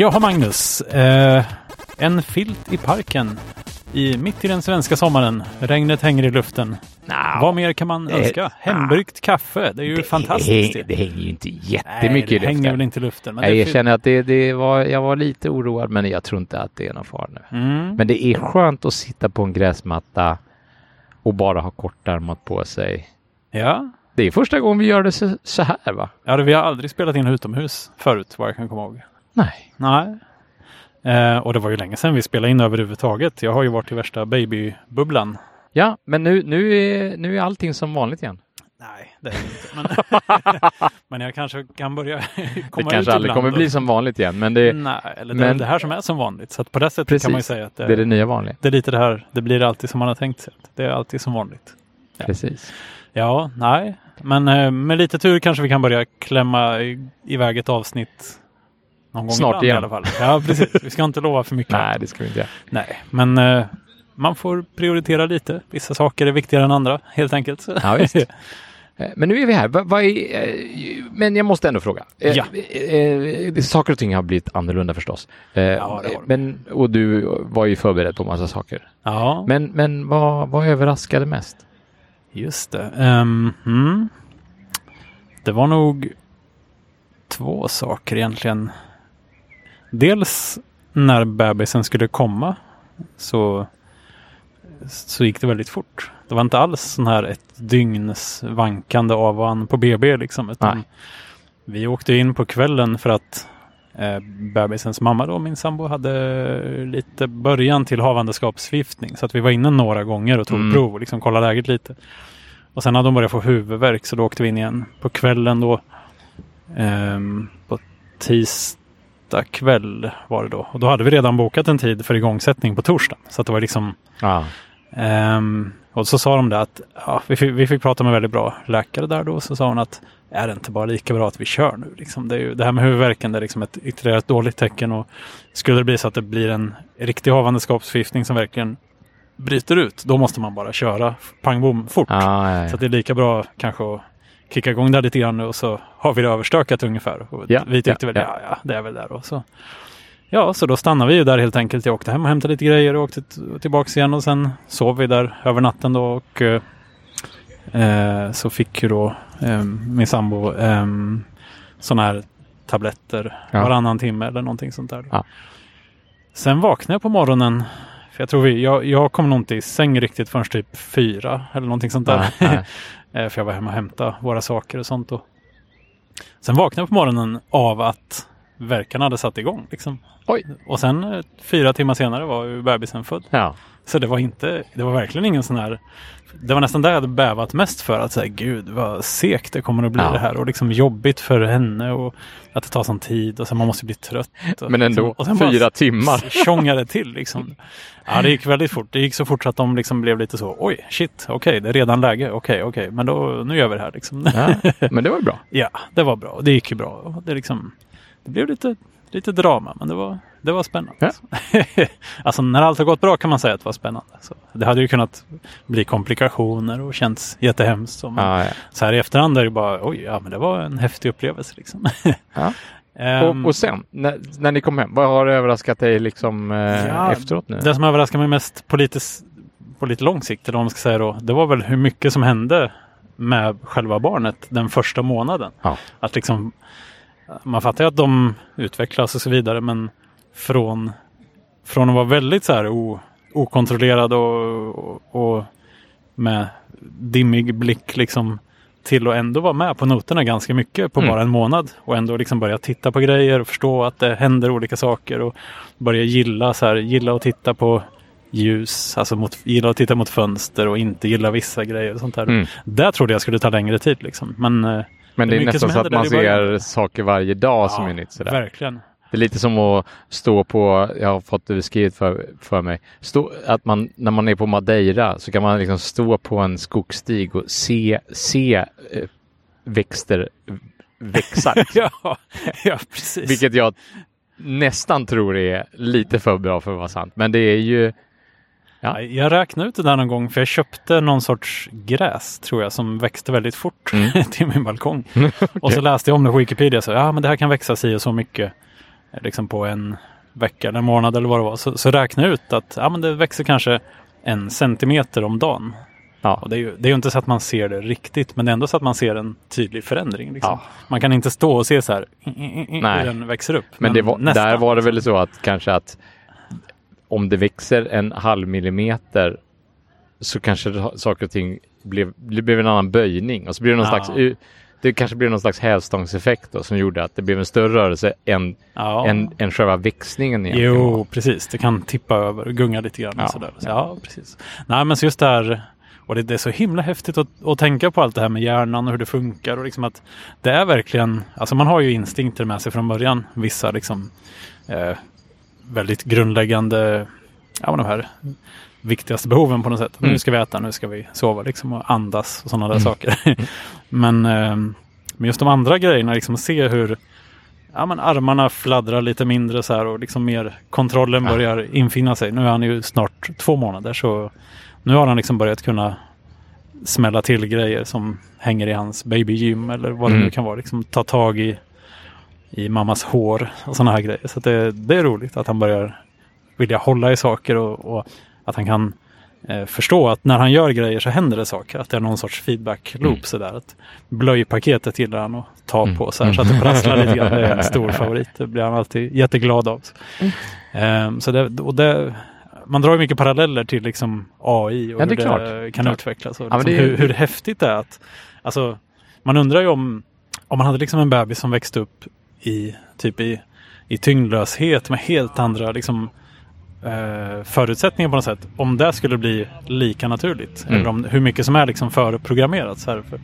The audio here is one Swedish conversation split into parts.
Jaha Magnus, eh, en filt i parken. I, mitt i den svenska sommaren. Regnet hänger i luften. Nah, Vad mer kan man Eh, önska? Hembryggt kaffe. Det är ju fantastiskt. Det, det hänger ju inte Nej, jättemycket det i luften. hänger väl inte i luften. Men jag det erkänner att det, det var, jag var lite oroad men jag tror inte att det är någon fara nu. Mm. Men det är skönt att sitta på en gräsmatta och bara ha kortärmat på sig. Ja. Det är första gången vi gör det så, så här va? ja, det- vi har aldrig spelat in utomhus förut vad jag kan komma ihåg. Nej. Nej. Eh, och det var ju länge sedan vi spelade in överhuvudtaget. Jag har ju varit i värsta babybubblan. Ja, men nu, nu, är, nu är allting som vanligt igen. Nej, det är det inte. Men, men jag kanske kan börja komma Det ut kanske aldrig kommer och- bli som vanligt igen, men det, Nej, eller det är men- det här som är som vanligt. Så på det sättet kan man ju Precis. säga att det, det är det nya vanliga. det är lite det här. Det blir alltid som man har tänkt sig. Det är alltid som vanligt. Ja. Precis. Ja, nej, men eh, med lite tur kanske vi kan börja klämma i- iväg ett avsnitt någon gång Snart ibland igen. i alla fall. Ja, precis. Vi ska inte lova för mycket. Nej, det ska vi inte göra. Nej, men eh, man får prioritera lite. Vissa saker är viktigare än andra, helt enkelt. Ja, visst. Eh, Men nu är vi här. Vad, vad är, eh, men jag måste ändå fråga. Eh, Ja. Saker och ting har blivit annorlunda förstås. Ja, men, och du var ju förberedd på massa saker. ja, Men, men vad, vad överraskade mest? just det. Ehm, mm. Det var nog två saker egentligen. Dels när bebisen skulle komma så, så gick det väldigt fort. Det var inte alls sån här ett dygns vankande av och an på BB liksom. Vi åkte in på kvällen för att eh, bebisens mamma då, min sambo, hade lite början till havandeskapsförgiftning. Så att vi var inne några gånger och tog Mm. prov och liksom kollade läget lite. Och sen hade hon börjat få huvudvärk så då åkte vi in igen på kvällen då. Ehm, på tisdag kväll var det då. Och då hade vi redan bokat en tid för igångsättning på torsdag. Så det var liksom Ja. Ehm, och så sa de det att ja, vi, fick, vi fick prata med väldigt bra läkare där då. Så sa hon att är det inte bara lika bra att vi kör nu? Liksom, det, ju, det här med huvudvärken det är liksom ett ytterligare dåligt tecken. Och skulle det bli så att det blir en riktig havandeskapsförgiftning som verkligen bryter ut, då måste man bara köra pang bom fort. Ja, Så det är lika bra kanske att kicka igång där lite grann och så har vi det överstökat ungefär. Och Ja, vi tyckte ja, väl, ja. ja, ja, det är väl där då. Så. Ja, så då stannade vi ju där helt enkelt. Jag åkte hem och hämtade lite grejer och åkte tillbaks igen och sen sov vi där över natten då och eh, eh, så fick ju då eh, min sambo eh, sådana här tabletter Ja. varannan timme eller någonting sånt där. Ja. Sen vaknade jag på morgonen för jag tror vi, jag, jag kom nog inte i säng riktigt förrän typ fyra eller någonting sånt där. Eh, För jag var hemma och hämtade våra saker och sånt. Och sen vaknade jag på morgonen av att verkarna hade satt igång. Liksom. Oj. Och sen eh, fyra timmar senare var ju bebisen född. Ja. Så det var inte, det var verkligen ingen sån här det var nästan det jag hade bävat mest för att säga gud vad segt det kommer att bli Ja. det här och liksom jobbigt för henne och att det tar sån tid och sen man måste bli trött. Och, Men ändå, liksom, fyra timmar. tjongade till liksom. Ja, det gick väldigt fort. Det gick så fort så att de liksom blev lite så, oj, shit, okej, det är redan läge, okej, okej, men då, nu gör vi det här liksom. Ja. Men det var bra. Ja, det var bra. Det gick ju bra. Det, liksom, det blev lite, lite drama, men det var, det var spännande. Ja. alltså när allt har gått bra kan man säga att det var spännande. Så det hade ju kunnat bli komplikationer och känts jättehemskt. Men Ja, ja. Så här i efterhand är det bara, oj, ja men det var en häftig upplevelse liksom. Ehm, Och, och sen, när, när ni kom hem, vad har överraskat dig liksom eh, efteråt nu? Det som överraskar mig mest på lite, s- på lite lång sikt, eller vad man ska säga då, det var väl hur mycket som hände med själva barnet den första månaden. Att liksom, man fattar ju att de utvecklas och så vidare, men från, från att vara väldigt så här o, okontrollerad och, och, och med dimmig blick liksom till att ändå vara med på noterna ganska mycket på Mm. bara en månad och ändå liksom börja titta på grejer och förstå att det händer olika saker och börja gilla så här, gilla att titta på ljus, alltså mot, gilla att titta mot fönster och inte gilla vissa grejer och sånt där. Mm. Där trodde jag skulle ta längre tid liksom. Men eh, Men det är det är nästan som så att man ser saker varje dag som ja, är nytt. Sådär. verkligen. Det är lite som att stå på, jag har fått det beskrivet för, för mig, stå, att man när man är på Madeira så kan man liksom stå på en skogsstig och se, se eh, växter växa. ja, ja, precis. Vilket jag nästan tror är lite för bra för att vara sant. Men det är ju, Ja, jag räknade ut det där någon gång för jag köpte någon sorts gräs tror jag som växte väldigt fort Mm. till min balkong. Och så läste jag om det på Wikipedia. Så, ja, men det här kan växa si och så mycket liksom på en vecka eller månad eller vad det var. Så, så räkna ut att ja, men det växer kanske en centimeter om dagen. Ja. Och det, är ju, det är ju inte så att man ser det riktigt, men det är ändå så att man ser en tydlig förändring. Liksom. Ja. Man kan inte stå och se så här hur Nej. den växer upp. Men det var, där var det väl så att kanske att om det växer en halv millimeter så kanske saker och ting blev, det blev en annan böjning och så blir det någon Ja. slags det kanske blev någon slags hävstångseffekt då, som gjorde att det blev en större rörelse än, ja. än, än själva växningen egentligen Jo, precis. Det kan tippa över och gunga lite grann. Ja. Sådär. Så, ja, precis. Nej, men så just det här. Och det, det är så himla häftigt att, att tänka på allt det här med hjärnan och hur det funkar. Och liksom att det är verkligen, alltså man har ju instinkter med sig från början. Vissa liksom eh, väldigt grundläggande, ja men de här viktigaste behoven på något sätt. Mm. Nu ska vi äta, nu ska vi sova liksom och andas och sådana där Mm. saker. men, eh, men just de andra grejerna, liksom se hur ja, men armarna fladdrar lite mindre så här och liksom mer kontrollen Ja. börjar infinna sig. Nu är han ju snart två månader så nu har han liksom börjat kunna smälla till grejer som hänger i hans babygym eller vad det Mm. nu kan vara. Liksom ta tag i, i mammas hår och sådana här grejer. Så att det, det är roligt att han börjar vilja hålla i saker och, och att han kan eh, förstå att när han gör grejer så händer det saker. Att det är någon sorts feedback loop Mm. sådär. Att blöjpaketet gillar han att ta Mm. på så, här, så att det prasslar lite grann. Det är en stor favorit. Det blir han alltid jätteglad av. Ehm, så det, och det, man drar ju mycket paralleller till liksom AI och Ja, det hur det klart. kan Klart. utvecklas. Och Ja, liksom det är- hur, hur häftigt det är att alltså, man undrar ju om, om man hade liksom en bebis som växte upp i typ i, i tyngdlöshet med helt andra liksom, eh, förutsättningar på något sätt. Om det skulle bli lika naturligt. Mm. Eller om hur mycket som är liksom förprogrammerat. Så här. För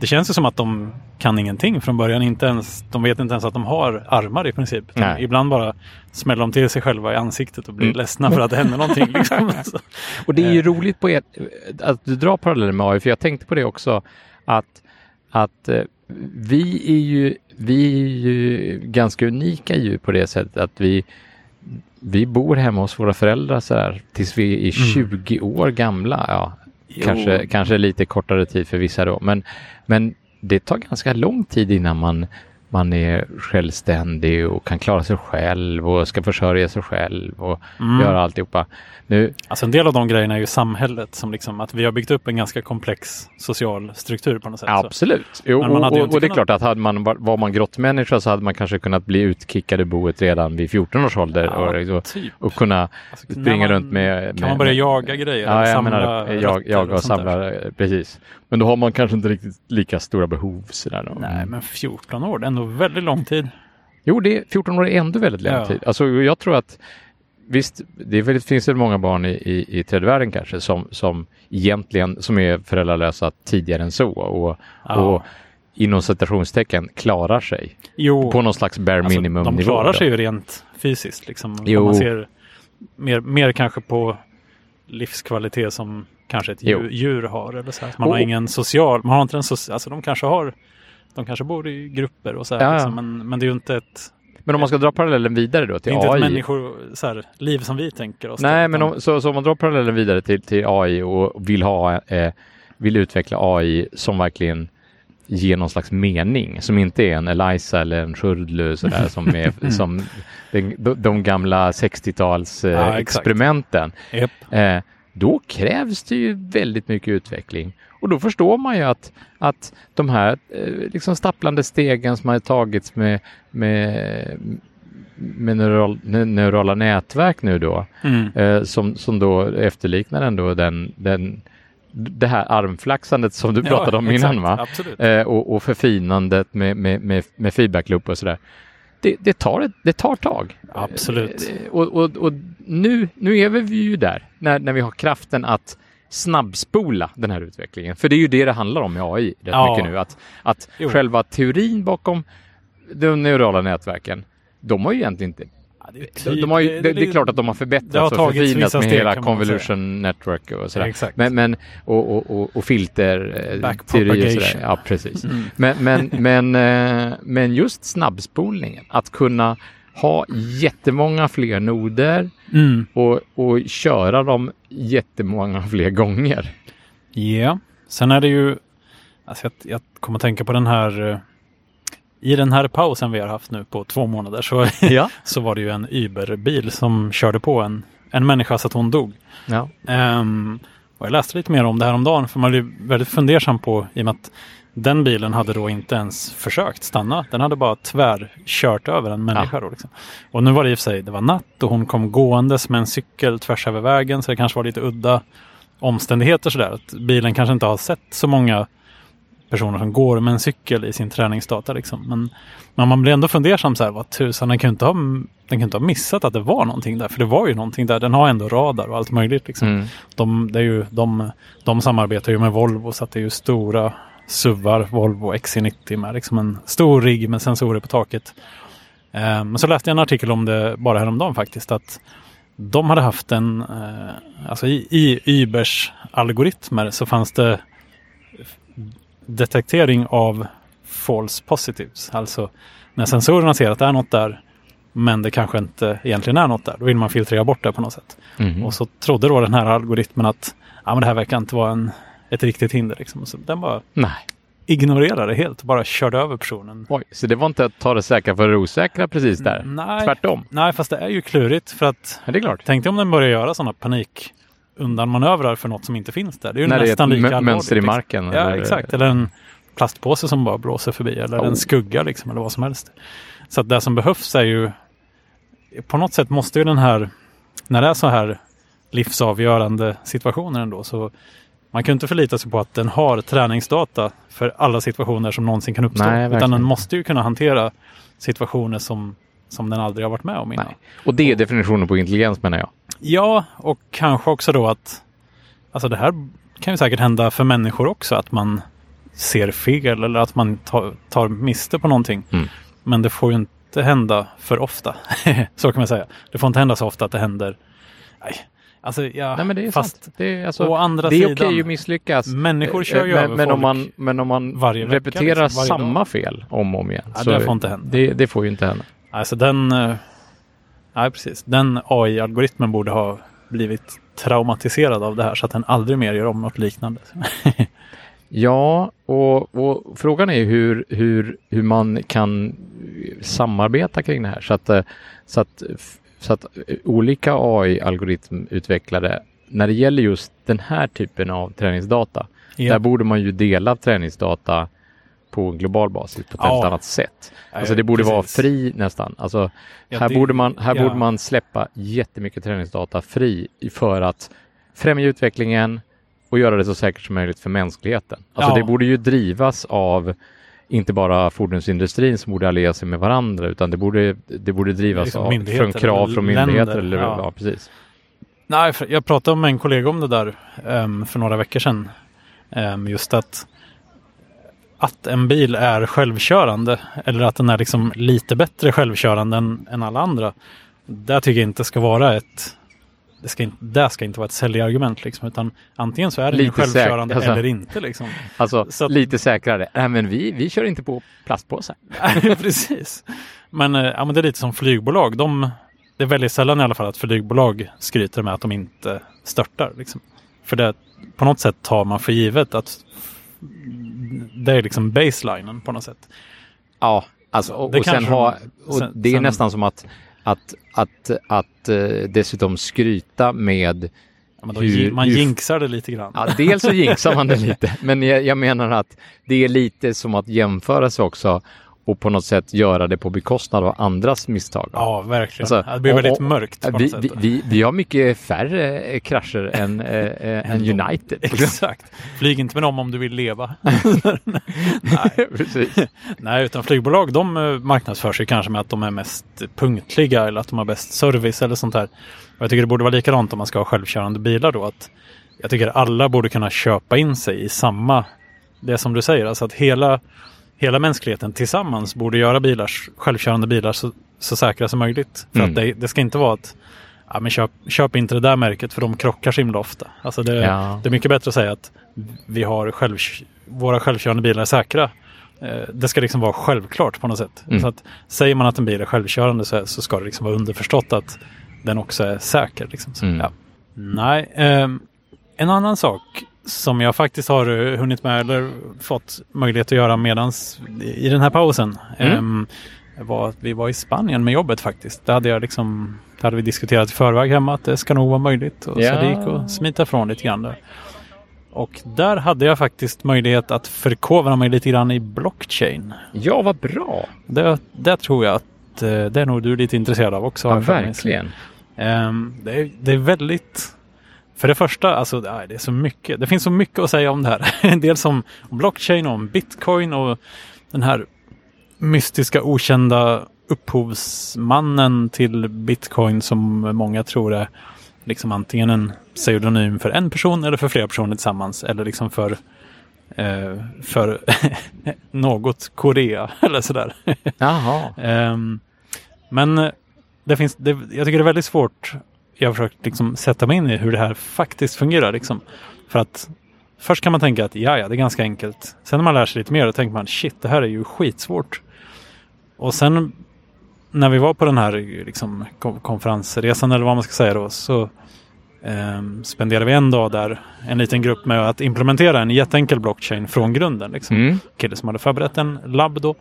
det känns ju som att de kan ingenting från början. Inte ens, de vet inte ens att de har armar i princip. Ibland bara smäller de till sig själva i ansiktet och blir Mm. ledsna för att det händer någonting. Liksom. Och det är ju Eh. roligt på ert, att du drar paralleller med AI, för jag tänkte på det också att, att eh, vi är ju, vi är ju ganska unika ju på det sättet att vi, vi bor hemma hos våra föräldrar så här tills vi är Mm. 20 år gamla. Ja, Jo. kanske, kanske lite kortare tid för vissa då, men, men det tar ganska lång tid innan man man är självständig och kan klara sig själv och ska försörja sig själv och Mm. göra alltihopa. Nu, Alltså en del av de grejerna är ju samhället. Som liksom att vi har byggt upp en ganska komplex social struktur på något sätt. Så. Absolut. Jo, och, och, och det är kunnat- klart att hade man, var- man grottmänniska så hade man kanske kunnat bli utkickad ur boet redan vid 14 års ålder och, och, typ. och kunna Alltså, springa man, runt med... Kan med man börja jaga grejer? Ja, jag menar jag, rötter jag och samla, precis. Men då har man kanske inte riktigt lika stora behov sådär då. Nej, men 14 år, det är ändå väldigt lång tid. Jo, det är, 14 år är ändå väldigt lång Ja. tid. Alltså jag tror att Visst, det väldigt, finns det många barn i, i, i tredje världen kanske som, som egentligen som är föräldralösa tidigare än så och, Ja. och inom citationstecken klarar sig Jo, på någon slags bare alltså, minimum de nivå. klarar då. sig ju rent fysiskt. Liksom. Om Jo. Man ser mer, mer kanske på livskvalitet som kanske ett djur, djur har. Eller så här. Man har Och- ingen social, man har inte en social, alltså de kanske har de kanske bor i grupper och så här, Ja, liksom, men, men det är ju inte ett, Men om man ska dra parallellen vidare då det till är inte AI. ett människor, så här, liv som vi tänker oss. Nej, men om, så, så om man drar parallellen vidare till, till AI och vill ha eh, vill utveckla AI som verkligen ger någon slags mening som inte är en Eliza eller en sådär som är som den, de, gamla 60-tals eh, Ja, experimenten. Japp. Eh, då krävs det ju väldigt mycket utveckling. Och då förstår man ju att, att de här eh, liksom stapplande stegen som har tagits med, med, med neural, ne- neurala nätverk nu då, Mm. eh, som, som då efterliknar ändå den, den, det här armflaxandet som du pratade om exakt, innan va? Eh, och, och förfinandet med, med, med, med feedback loop och sådär. Det, det, tar, det tar tag. Absolut. Eh, Och, och, och nu, nu är vi ju där, när, när vi har kraften att snabbspola den här utvecklingen. För det är ju det det handlar om med AI rätt Ja. mycket nu. Att, att Jo. själva teorin bakom de neurala nätverken, de har ju egentligen inte det, är de, typ- de har ju, det, det, är klart att de har det har förbättrats och förfinats med hela convolution network och sådär. Exakt. Men, men, och, och, och, och filter, eh, och sådär. Ja, precis. Mm. Men, men, men, eh, men just snabbspolningen, att kunna ha jättemånga fler noder Mm. och, och köra dem jättemånga fler gånger. Ja, sen är det ju, alltså jag, jag kommer att tänka på den här, eh, i den här pausen vi har haft nu på två månader så, Ja. så var det ju en Uber-bil som körde på en, en människa så att hon dog. ja. Ehm, och jag läste lite mer om det här om dagen för man blev väldigt fundersam på i och med att den bilen hade då inte ens försökt stanna. Den hade bara tvärkört över en människa. Då, liksom. Och nu var det i och för sig, det var natt och hon kom gåendes med en cykel tvärs över vägen så det kanske var lite udda omständigheter sådär. Att bilen kanske inte har sett så många personer som går med en cykel i sin träningsdata. Liksom. Men, men man blir ändå fundersam så här, vad tusan, den ju inte ha, den kan inte ha missat att det var någonting där. För det var ju någonting där. Den har ändå radar och allt möjligt. Liksom. Mm. De, det är ju, de, de samarbetar ju med Volvo så att det är ju stora SUVar, Volvo XC90 med liksom en stor rigg med sensorer på taket. Eh, Men så läste jag en artikel om det bara häromdagen faktiskt. Att de hade haft en, eh, alltså i, i Ubers algoritmer så fanns det detektering av false positives. Alltså när sensorerna ser att det är något där men det kanske inte egentligen är något där. Då vill man filtrera bort det på något sätt. Mhm. Och så trodde då den här algoritmen att ja, men det här verkar inte vara en, ett riktigt hinder. Liksom. Så den bara Nej. ignorerade helt och bara körde över personen. Oj, så det var inte att ta det säkra för det osäkra precis där? Nej, Tvärtom? nej, fast det är ju klurigt för att Ja, det är klart. tänk dig om den börjar göra sådana panik undanmanövrar för något som inte finns där. Det är ju När det är nästan ett lika mönster i liksom. marken? Ja, eller- exakt. Eller en plastpåse som bara blåser förbi eller Oh. en skugga liksom eller vad som helst. Så att det som behövs är ju på något sätt måste ju den här när det är så här livsavgörande situationer ändå så man kan inte förlita sig på att den har träningsdata för alla situationer som någonsin kan uppstå. Nej, utan den måste ju kunna hantera situationer som, som den aldrig har varit med om innan. Nej. Och det är definitionen på intelligens menar jag. Ja, och kanske också då att alltså det här kan ju säkert hända för människor också att man ser fel eller att man tar, tar miste på någonting. Mm. Men det får ju inte hända för ofta. så kan man säga. Det får inte hända så ofta att det händer. Nej, alltså ja, Nej men det är fast sant. Det är, alltså, å andra det är sidan. okej att misslyckas. Människor kör ju men, över men, folk om man, men om man varje vecka, repeterar liksom, varje samma dag. fel om och om igen. Ja, det får inte hända. Det, det får ju inte hända. Alltså den... eh, Nej, precis. Den AI-algoritmen borde ha blivit traumatiserad av det här så att den aldrig mer gör om något liknande. Ja, och, och frågan är hur, hur, hur man kan samarbeta kring det här så att, eh, så att, så att eh, olika AI-algoritmutvecklare när det gäller just den här typen av träningsdata, Ja. där borde man ju dela träningsdata på en global basis på ett Ja. helt annat sätt. Alltså det borde vara precis. fri nästan. Alltså Ja, här det- borde man, här borde man släppa jättemycket träningsdata fri för att främja utvecklingen och göra det så säkert som möjligt för mänskligheten. Alltså det borde ju drivas av inte bara fordonsindustrin som borde alliera sig med varandra utan det borde, det borde drivas Liksom från krav från myndigheter. Eller, ja. Ja. precis. Nej, jag pratade med en kollega om det där em, för några veckor sedan. Em, just att att en bil är självkörande eller att den är liksom lite bättre självkörande än, än alla andra. Det tycker jag inte ska vara ett det ska inte, det ska inte vara ett säljargument liksom, utan antingen så är ju Lite självkörande alltså. eller inte liksom. Alltså Så att- lite säkrare. Nej men vi, vi kör inte på plastpåsar. Precis. Men, eh, ja, men det är lite som flygbolag. De, det är väldigt sällan i alla fall att flygbolag skryter med att de inte störtar. Liksom. För det, på något sätt tar man för givet att det är liksom baselinen på något sätt. Ja, alltså, och, Det och sen ha, och det är sen- nästan som att, att, att, att eh, dessutom skryta med Ja, Hur- man hur- jinxar det lite grann. Ja, dels så jinxar man det lite, men jag, jag menar att det är lite som att jämföra sig också och på något sätt göra det på bekostnad av andras misstag. Ja, verkligen. Alltså, det blir och- väldigt och- mörkt på vi, vi, vi, vi har mycket färre eh, krascher än, eh, än United. Exakt. Flyg inte med dem om du vill leva. Nej. Precis. Nej, utan flygbolag de marknadsför sig kanske med att de är mest punktliga eller att de har bäst service eller sånt där. Och jag tycker det borde vara likadant om man ska ha självkörande bilar då. Att jag tycker alla borde kunna köpa in sig i samma, det som du säger, alltså att hela, hela mänskligheten tillsammans borde göra bilar, självkörande bilar så, så säkra som möjligt. För Mm. att det, det ska inte vara att ja, men köp, köp inte det där märket för de krockar så himla ofta. Alltså det, Ja. det är mycket bättre att säga att vi har själv, våra självkörande bilar är säkra. Eh, Det ska liksom vara självklart på något sätt. Mm. Så att säger man att en bil är självkörande så, så ska det liksom vara underförstått att den också är säker. Liksom. Så, Mm. ja. Nej, ehm, en annan sak som jag faktiskt har eh, hunnit med eller fått möjlighet att göra medans i den här pausen. Mm. ehm, var att vi var i Spanien med jobbet faktiskt. Det hade, jag liksom, det hade vi diskuterat i förväg hemma att det ska nog vara möjligt. Och Ja. Så det gick att smita från lite grann där. Och där hade jag faktiskt möjlighet att förkovra mig lite grann i blockchain. Ja, vad bra! Det, det tror jag att eh, det är nog du lite intresserad av också. Ja, verkligen. Ehm, det, är, det är väldigt... För det första, alltså det är så mycket. Det finns så mycket att säga om det här. En del som om blockchain, om bitcoin och den här mystiska okända upphovsmannen till bitcoin som många tror är liksom antingen en pseudonym för en person eller för flera personer tillsammans eller liksom för eh, för något Korea eller sådär. Jaha. Ehm, men det finns, det, jag tycker det är väldigt svårt. Jag har försökt liksom sätta mig in i hur det här faktiskt fungerar. Liksom. För att först kan man tänka att ja, ja, det är ganska enkelt. Sen när man lär sig lite mer, då tänker man shit, det här är ju skitsvårt. Och sen när vi var på den här liksom, kon- konferensresan eller vad man ska säga då, så ehm, spenderade vi en dag där, en liten grupp med att implementera en jätteenkel blockchain från grunden. Liksom Mm. kille som hade förberett en labb då.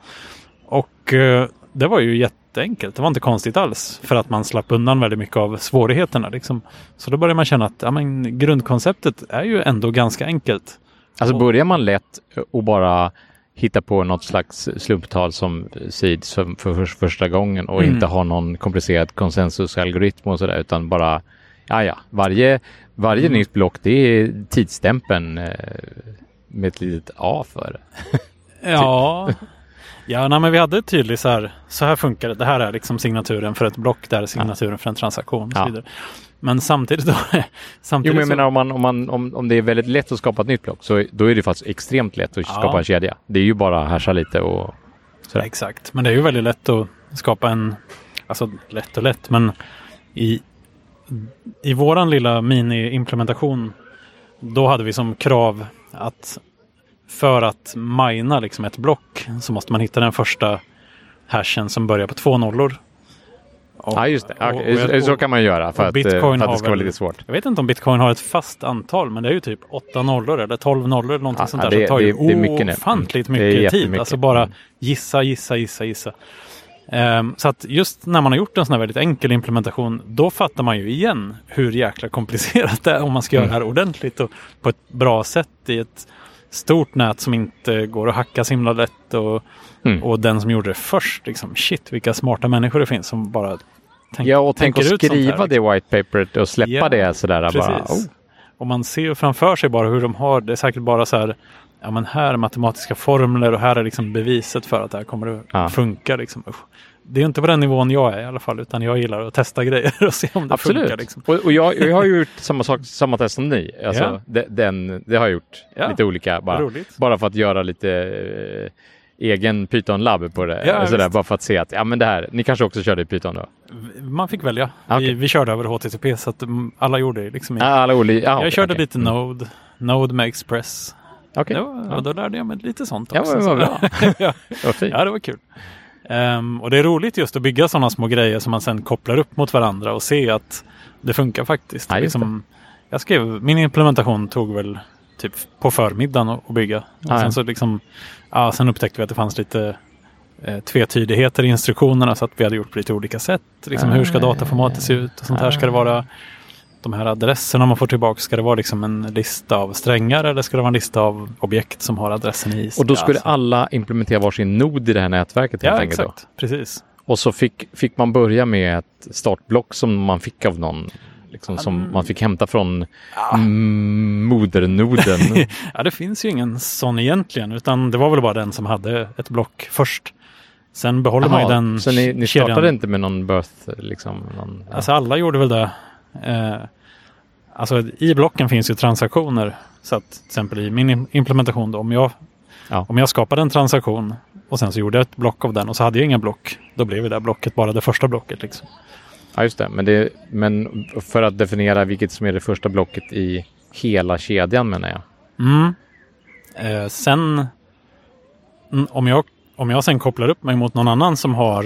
Och eh, det var ju jätteenkelt. Det var inte konstigt alls. För att man slapp undan väldigt mycket av svårigheterna. Liksom. Så då började man känna att ja, men, grundkonceptet är ju ändå ganska enkelt. Alltså börjar man lätt och bara hitta på något slags slumptal som seeds för, för, för första gången och Mm. inte ha någon komplicerad konsensusalgoritm och sådär utan bara ja ja, varje, varje Mm. nytt block det är tidsstämpeln eh, med ett litet A för. Ja, ja nej, men vi hade tydligt så här. Så här funkar det. Det här är liksom signaturen för ett block. Det här är signaturen för en transaktion. Och så Ja. vidare. Men samtidigt då. Jo, samtidigt men jag så- menar om, man, om, man, om, om det är väldigt lätt att skapa ett nytt block så då är det faktiskt extremt lätt att Ja. skapa en kedja. Det är ju bara att hasha lite och sådär. Exakt, men det är ju väldigt lätt att skapa en, alltså lätt och lätt, men i, i våran lilla mini-implementation, då hade vi som krav att för att mina liksom ett block så måste man hitta den första hashen som börjar på två nollor. Och- Ja, just det. och- och jag- så kan man göra för och att, eh, för att det ska vara lite svårt. Jag vet inte om bitcoin har ett fast antal, men det är ju typ åtta nollor eller tolv nollor eller någonting Ja, sånt där. det- så det tar ju det- det är mycket ofantligt Mm. Det är mycket tid. Alltså bara Mm. gissa, gissa, gissa, gissa. Ehm, så att just när man har gjort en sån här väldigt enkel implementation, då fattar man ju igen hur jäkla komplicerat det är om man ska göra Mm. det här ordentligt och på ett bra sätt i ett stort nät som inte går att hacka så himla lätt. Och, Mm. och den som gjorde det först, liksom, shit vilka smarta människor det finns som bara tänk, Ja, och tänk tänker att ut sånt här, skriva liksom. det white paperet och släppa Ja, det sådär bara. Oh. Och man ser framför sig bara hur de har, det är säkert bara så här, ja men här är matematiska formler och här är liksom beviset för att det här kommer att Ja. funka. Liksom. Det är inte på den nivån jag är i alla fall, utan jag gillar att testa grejer och se om det Absolut. funkar. Liksom. Och, och jag, jag har gjort samma sak, samma test som ni. Alltså, Ja. de, den, det har jag gjort. Ja. Lite olika. Bara, Roligt. bara för att göra lite eh, egen Python-labb på det. Ja, sådär, visst. bara för att se att, ja men det här, ni kanske också körde i Python då? Man fick välja. Okej. Vi, vi körde över HTTP så att mm, alla gjorde det. Liksom Ja, alla olika. Ja, jag okej, körde okej. lite Mm. Node, Node med Express. Okej. Ja, Ja. då lärde jag mig lite sånt Ja, också. men vad bra. ja. Ja, det var kul. Ehm, och det är roligt just att bygga sådana små grejer som man sen kopplar upp mot varandra och se att det funkar faktiskt. Ja, liksom, jag skrev, min implementation tog väl typ på förmiddagen att bygga. Och Ja, sen, så liksom, ja, sen upptäckte vi att det fanns lite eh, tvetydigheter i instruktionerna så att vi hade gjort på lite olika sätt. Liksom, hur ska dataformatet se ut och sånt här. Ska det vara de här adresserna man får tillbaka, ska det vara liksom en lista av strängar eller ska det vara en lista av objekt som har adressen i? Och då skulle Ja, så- alla implementera varsin nod i det här nätverket Ja, enkelt. Då. exakt. Precis. Och så fick, fick man börja med ett startblock som man fick av någon. Liksom, som Mm. man fick hämta från mm, modernoden. Ja, det finns ju ingen sån egentligen, utan det var väl bara den som hade ett block först. Sen behåller man ju den så ni, ni kedjan. startade inte med någon birth? Liksom, någon, ja. Alltså alla gjorde väl det. Eh, alltså i blocken finns ju transaktioner. Så att till exempel i min im- implementation, då, om, jag, Ja. om jag skapade en transaktion och sen så gjorde jag ett block av den och så hade jag inga block. Då blev det här blocket bara det första blocket. Liksom. ja, just det. Men, det. men för att definiera vilket som är det första blocket i hela kedjan menar jag. Mm. Eh, sen om, jag, om jag sen kopplar upp mig mot någon annan som har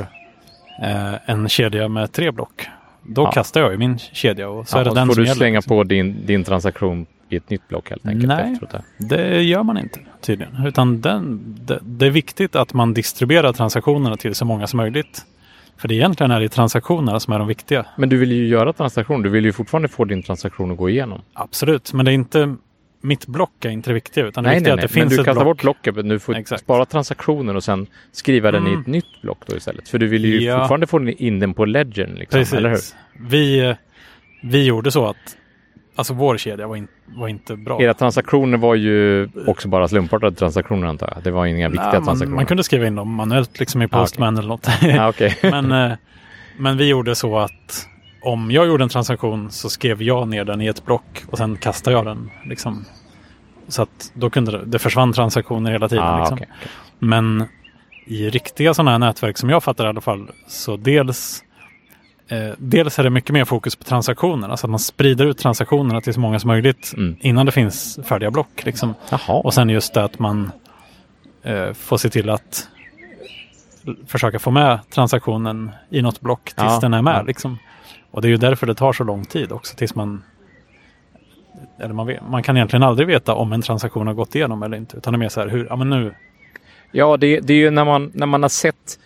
eh, en kedja med tre block. Då Ja. kastar jag ju min kedja och så Ja, är det den får som du gäller. slänga liksom. på din, din transaktion i ett nytt block helt enkelt. Nej. där. Det gör man inte tydligen. Utan den, det, det är viktigt att man distribuerar transaktionerna till så många som möjligt. För det egentligen är det transaktionerna som är de viktiga. Men du vill ju göra transaktion. Du vill ju fortfarande få din transaktion att gå igenom. Absolut, men det är inte mitt block är inte det viktiga. Utan det Nej, viktiga är att det Men finns du ett kastar block. bort blocket, men du får Exakt. spara transaktionen och sen skriva den i Mm. ett nytt block då istället. För du vill ju Ja. fortfarande få in den på ledgern. Liksom, Precis. eller hur? Vi, vi gjorde så att alltså vår kedja var, in, var inte bra. Era transaktioner var ju också bara slumpartade transaktioner antar jag. Det var inga viktiga Nej, man, transaktioner. man kunde skriva in dem manuellt liksom i Ah, Postman eller något. ah, men, eh, men vi gjorde så att om jag gjorde en transaktion så skrev jag ner den i ett block och sen kastade jag den. Liksom. Så att då kunde det, det försvann transaktioner hela tiden. ah, liksom. okej, okej. Men i riktiga sådana här nätverk som jag fattar i alla fall så dels eh, Dels är det mycket mer fokus på transaktionerna, alltså att man sprider ut transaktionerna till så många som möjligt Mm. innan det finns färdiga block. Liksom. Och sen just det att man eh, får se till att försöka få med transaktionen i något block tills Ja, den är med. ja. Liksom. Och det är ju därför det tar så lång tid också tills man eller man, vet, man kan egentligen aldrig veta om en transaktion har gått igenom eller inte. Utan det är mer så här, hur, ja men nu, Ja, det, det är ju när man, när man har sett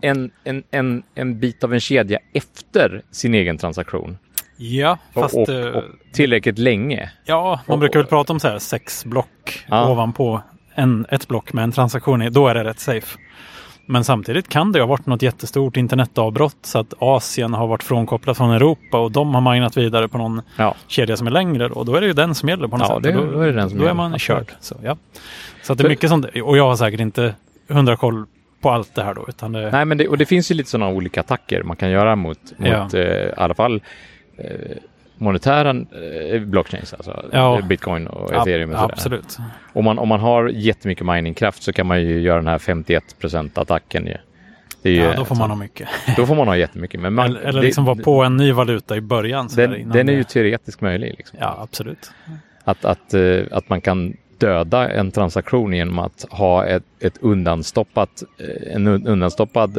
en, en, en, en bit av en kedja efter sin egen transaktion. ja, fast och, eh, och, och tillräckligt länge. ja, man och- brukar väl prata om så här sex block Ja. ovanpå en, ett block med en transaktion i. Då är det rätt safe. Men samtidigt kan det ha varit något jättestort internetavbrott så att Asien har varit frånkopplat från Europa och de har minat vidare på någon Ja, kedja som är längre och då är det ju den som gäller på något Ja, sätt. det- Och då är det den som då är man körd. Så, ja. så att det är mycket sånt. Och jag har säkert inte hundra koll på allt det här då. Utan det, nej men det, och det finns ju lite sådana olika attacker man kan göra mot, mot Ja. eh, i alla fall eh, monetära eh, blockchains, alltså Ja. bitcoin och ethereum och sådär. absolut. Om man, om man har jättemycket miningkraft så kan man ju göra den här 51% attacken ju. Ju Ja, då får man ha mycket. då får man ha jättemycket. Men man, eller eller det- liksom vara på en ny valuta i början. så den, den är ju teoretiskt möjlig. Liksom. Ja, absolut. Att, att, eh, att man kan döda en transaktion genom att ha ett, ett undanstoppat, eh, en un- undanstoppad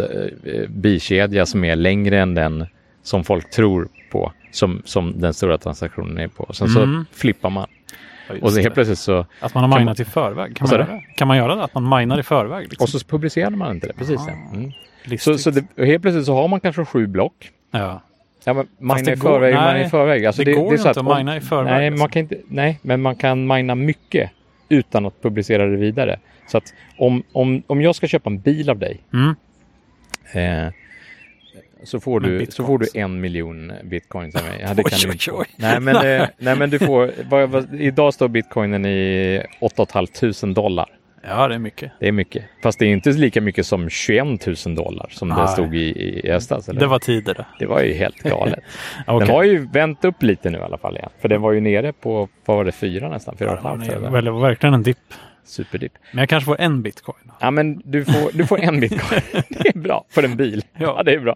bikedja som är längre än den som folk tror på, som, som den stora transaktionen är på. Sen Mm. så flippar man. Ja, Och så helt det. plötsligt så, Att man har minat i förväg. Kan man, göra? det? kan man göra det? Att man minar i förväg? Liksom? och så publicerar man inte det. Precis. ja. Ah. Mm. Så, så det, helt plötsligt så har man kanske sju block. ja. Ja, men mina det i går- förväg, nej, mina i förväg. Alltså det går är ju så inte att om- mina i förväg, Nej, alltså. man kan inte, nej, men man kan mina mycket utan att publicera det vidare. Så att om, om, om jag ska köpa en bil av dig Mm. eh, så, får du, bitcoins. så får du en miljon bitcoins av mig. Ja, det Oj, kan du oj. Nej, men, eh, nej, men du får, vad, vad, idag står bitcoinen i 8 500 dollar. ja, det är mycket. Det är mycket. Fast det är inte lika mycket som 21 000 dollar som det Nej. stod i, i höstas. Det var tider det. var ju helt galet. Okej. Den har ju vänt upp lite nu i alla fall igen. För den var ju nere på, vad var det, fyra nästan? Fyra Ja, och halvt. det var verkligen en dipp. Superdipp. Men jag kanske får en bitcoin. Ja, men du får, du får en bitcoin. det är bra för en bil. Ja. Ja, det är bra.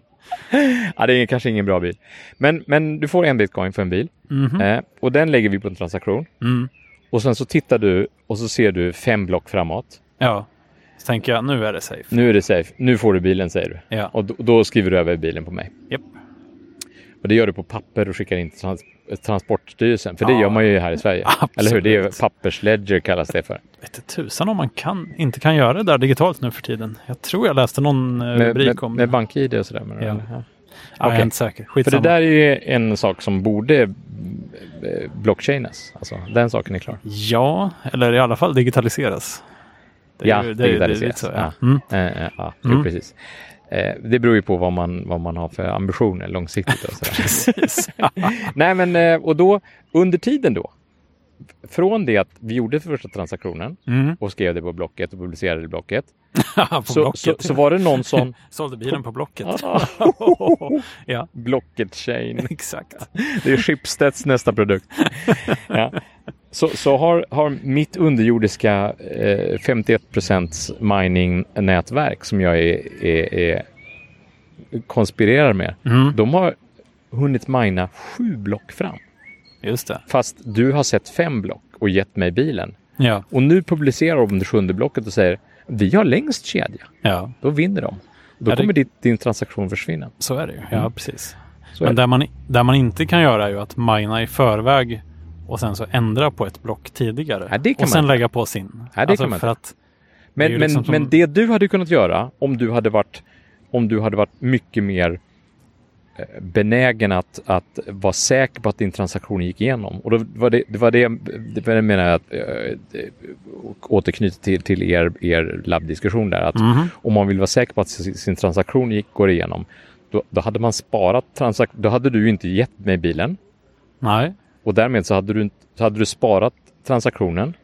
Ja, det är kanske ingen bra bil. Men, men du får en bitcoin för en bil. Mhm. Eh, och den lägger vi på en transaktion. Mm. Och sen så tittar du och så ser du fem block framåt. Ja, så tänker jag nu är det safe. Nu är det safe. Nu får du bilen, säger du. Ja, Och då, då skriver du över bilen på mig. Japp. Och det gör du på papper och skickar in till trans Transportstyrelsen. För det Ja. gör man ju här i Sverige. Eller hur? Det är Absolut. pappersledger kallas det för. vet tusan om man kan, inte kan göra det där digitalt nu för tiden. Jag tror jag läste någon eh, Med, rubrik med, om med BankID och sådär. Ja. ja. Ja, Jag är inte säker. För Skitsamma. det där är ju en sak som borde eh, blockchainas. Alltså, den saken är klar. Ja, eller i alla fall digitaliseras. Det är Ja, ju- det är- det är digitaliseras. så, Ja. ja. Mm. Eh, eh, ja, jo, Mm. precis. Eh, det beror ju på vad man, vad man har för ambitioner långsiktigt. Och. Precis. Nej, men och då under tiden då. Från det att vi gjorde första transaktionen Mm. och skrev det på Blocket och publicerade det Blocket. på Så, Blocket. så, så var det någon som... Sålde bilen på Blocket. Ah, ja, Blocket Chain. exakt. Det är Schibsteds nästa produkt. Ja. Så, så har, har mitt underjordiska eh, 51 mining-nätverk som jag är, är, är konspirerar med. Mm. De har hunnit mina sju block fram. Just det. Fast du har sett fem block och gett mig bilen. Ja, Och nu publicerar de det sjunde blocket och säger vi har längst kedja. ja, Då vinner de. Då Ja, det- kommer ditt, din transaktion försvinna. så är det ju. Ja, precis. Så Men det. där man, där man inte kan göra är ju att mina i förväg och sen så ändra på ett block tidigare. Ja, det och sen man- lägga på sin. Ja, det kan man för att Det Men, men, liksom som- men det du hade kunnat göra om du hade varit, om du hade varit mycket mer eh, benägen att, att vara säker på att din transaktion gick igenom. Och då var det, det var det, det var det menar jag att eh, återknyta till, till er, er labbdiskussion där. Att Mhm. om man vill vara säker på att sin, transaktion gick, går igenom, då, då hade man sparat transak- då hade du inte gett mig bilen Nej, och därmed så hade du, så hade du sparat transaktionen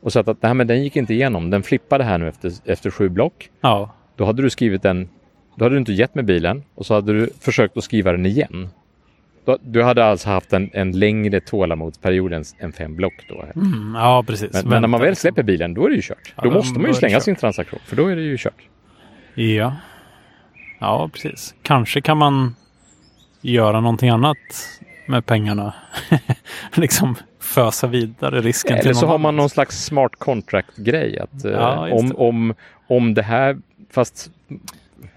och sagt att nej, men den gick inte igenom, den flippade här nu efter, efter sju block. ja, Då hade du skrivit den, då hade du inte gett mig bilen och så hade du försökt att skriva den igen. Då, du hade alltså haft en, en längre tålamodsperiod än, än fem block då. mm, ja precis. Men, men när man väl liksom. släpper bilen, då är det ju kört. Ja, då då måste man ju slänga sin transaktion, för då är det ju kört. Ja. ja, precis. Kanske kan man göra någonting annat med pengarna. liksom fösa vidare risken Eller så har man någon slags smart contract-grej. Att, eh, Ja, just om, det. om, om det här, fast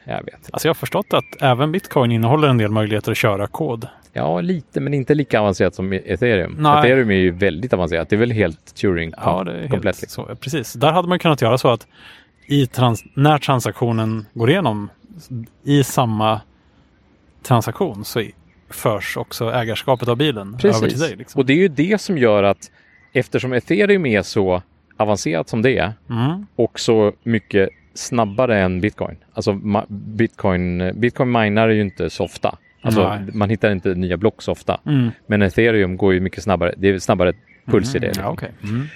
jag vet. Alltså jag har förstått att även bitcoin innehåller en del möjligheter att köra kod. Ja, lite, men inte lika avancerat som ethereum. Nej. Ethereum är ju väldigt avancerat. Det är väl helt Turing Ja, det är komplett. helt liksom. så. Precis. Där hade man kunnat göra så att trans- när transaktionen går igenom i samma transaktion så förs också ägarskapet av bilen över till Precis. dig. Liksom. Och det är ju det som gör att eftersom ethereum är så avancerat som det är Mm. och så mycket snabbare än bitcoin. Alltså bitcoin, bitcoin minar ju inte så ofta. Alltså Nej. man hittar inte nya block så ofta. Mm. Men ethereum går ju mycket snabbare. Det är snabbare puls i det. Ja, okej. Mm.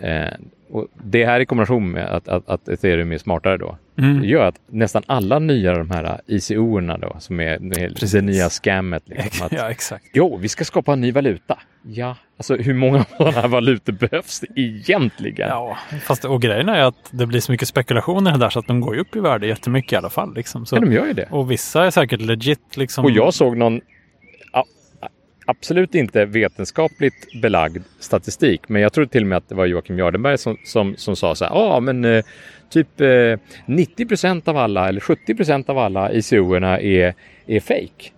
Eh, och det här i kombination med att, att, att ethereum är smartare då. Mm. Det gör att nästan alla nya de här ICO-erna då, som är det, Precis. det nya scammet. Liksom, att, Ja, exakt. Jo, vi ska skapa en ny valuta. Ja, alltså hur många sådana här valutor behövs egentligen? Ja, fast och grejen är att det blir så mycket spekulationer där så att de går ju upp i värde jättemycket i alla fall. Liksom. Så, Ja, de gör ju det. Och vissa är säkert legit. Liksom. Och jag såg någon absolut inte vetenskapligt belagd statistik, men jag tror till och med att det var Joakim Jardenberg som, som, som sa så här, ja men eh, typ eh, 90 procent av alla eller 70 procent av alla ICO-erna är, är fake.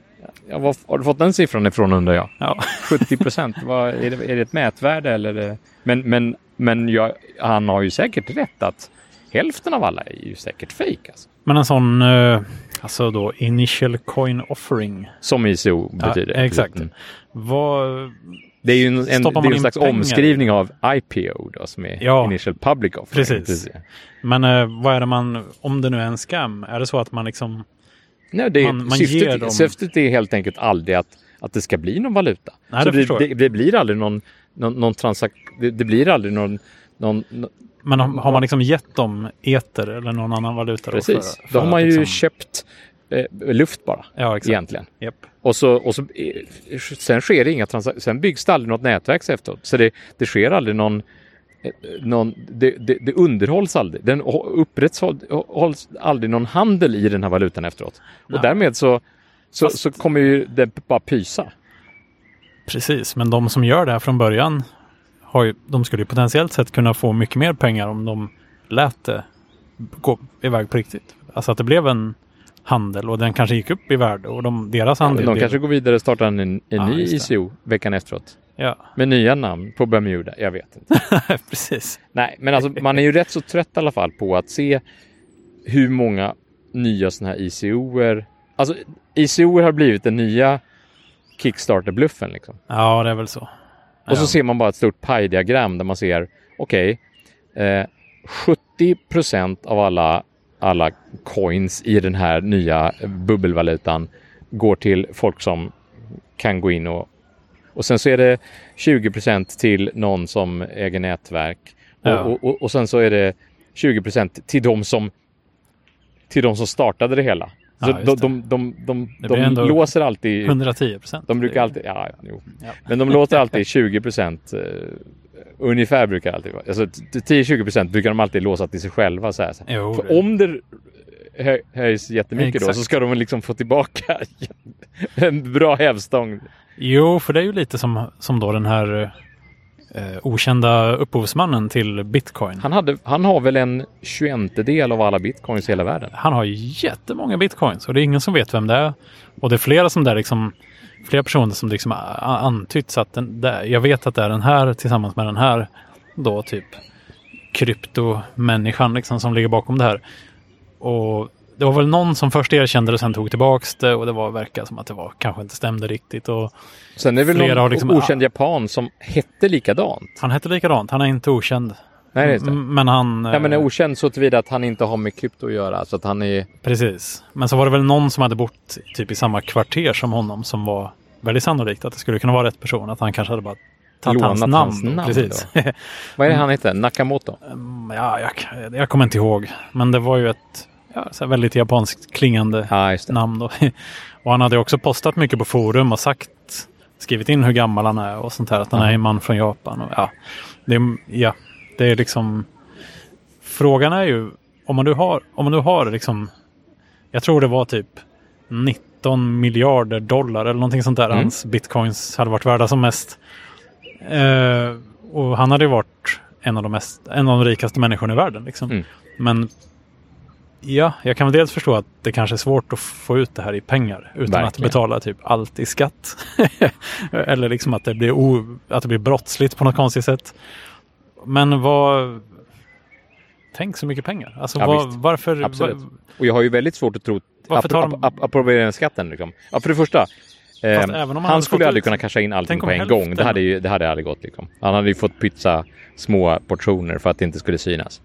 Ja, var har du fått den siffran ifrån undrar jag? Ja. 70 procent, är, det, är det ett mätvärde eller? det- Men, men, men jag, han har ju säkert rätt att hälften av alla är ju säkert fake. Alltså. Men en sån, eh, alltså då initial coin offering. Som ICO betyder. Ja, exakt. Mm. Vad, Det är ju en, en, det är en slags pengar? omskrivning av IPO då, som är Ja. Initial Public Offering. Precis. men eh, vad är det man, om det nu är en scam, är det så att man liksom, Nej, det, Man- man ger syftet, dem- syftet är helt enkelt aldrig att, att det ska bli någon valuta. Nej, Så det det, det, blir aldrig någon, någon, någon transaktion. Det, det blir aldrig någon, någon, nå- men har, har man liksom gett dem eter eller någon annan valuta? då Precis. för- för Då har man ju liksom- köpt eh, luft bara. Ja, exakt. Egentligen. Japp. Och så, och så, eh, sen sker det inga transaktioner. Sen byggs det aldrig något nätverk efteråt. Så det, det sker aldrig någon eh, någon, det, det, det underhålls aldrig. Den upprätthålls aldrig någon handel i den här valutan efteråt. Och Nej. därmed så, så, Fast- så kommer ju det bara pysa. Precis, men de som gör det här från början, har ju, de skulle ju potentiellt sett kunna få mycket mer pengar om de lät det gå iväg på riktigt. Alltså att det blev en handel och den kanske gick upp i värde och de, deras andel De blev- kanske går vidare och startar en, en Ja, ny. ICO veckan efteråt. Ja, Med nya namn på Bermuda. Jag vet inte. precis. Nej, men alltså man är ju rätt så trött i alla fall på att se hur många nya sådana här ICOer. Alltså ICOer har blivit den nya Kickstarter-bluffen liksom. Ja, det är väl så. Och så ser man bara ett stort pajdiagram där man ser, okej, eh, 70 procent av alla, alla coins i den här nya bubbelvalutan går till folk som kan gå in och och sen så är det 20 procent till någon som äger nätverk och, Ja. och, och, och sen så är det 20 procent till de som till de som startade det hela. Så Ja, de, de, de, de, de, låser alltid 110 procent. de brukar alltid, ja, jo. Ja. Men de låter alltid 20 procent. Uh, ungefär brukar alltid vara. Alltså t- 10-20 procent brukar de alltid låsa till sig själva. Så här. Jo, För det- om det hö, höjs jättemycket då Exakt. så ska de liksom få tillbaka en bra hävstång. Jo, för det är ju lite som, som då den här eh, okända upphovsmannen till bitcoin. Han, hade, han har väl en 21 del av alla bitcoins i hela världen. Han har jättemånga bitcoins och det är ingen som vet vem det är. Och det är flera som där liksom flera personer som liksom antytts att den, där, jag vet att det är den här tillsammans med den här då typ kryptomänniskan liksom som ligger bakom det här. Och det var väl någon som först erkände det och sen tog tillbaks det och det var verkar som att det var kanske inte stämde riktigt. Och Sen är det väl någon har liksom- okänd japan som hette likadant. han hette likadant, han är inte okänd. Nej, det är det. Men han... Nej, men är eh, okänd så tillvida att han inte har med krypto att göra. Så att han är... Precis. Men så var det väl någon som hade bott typ i samma kvarter som honom som var väldigt sannolikt att det skulle kunna vara rätt person. Att han kanske hade bara tagit hans namn. hans namn Precis. Vad är det han heter? Nakamoto? Mm, ja, jag, jag kommer inte ihåg. Men det var ju ett ja, så väldigt japanskt klingande Ja, namn. Då. och han hade också postat mycket på forum och sagt, skrivit in hur gammal han är och sånt här. Att han är en man från Japan. Och, ja, det, är- ja, det är liksom... Frågan är ju om man nu har, om man nu har liksom... Jag tror det var typ 19 miljarder dollar eller någonting sånt där. Mm. Hans bitcoins hade varit värda som mest. Eh, och han hade ju varit en av de, mest, en av de rikaste människorna i världen. Liksom. Mm. Men ja, jag kan väl dels förstå att det kanske är svårt att få ut det här i pengar utan att Verkligen. betala typ allt i skatt. Eller liksom att det, blir o, att det blir brottsligt på något konstigt sätt. Men vad... Tänk så mycket pengar. Alltså Ja, vad, varför... Absolut. Och jag har ju väldigt svårt att tro... Varför tar de- ap- Apropå den skatten liksom. Ja, för det första. Eh, han han skulle aldrig ut- kunna casha in allting på en hälften- gång. Det hade, ju, det hade aldrig gått liksom. Han hade ju fått pytsa små portioner för att det inte skulle synas.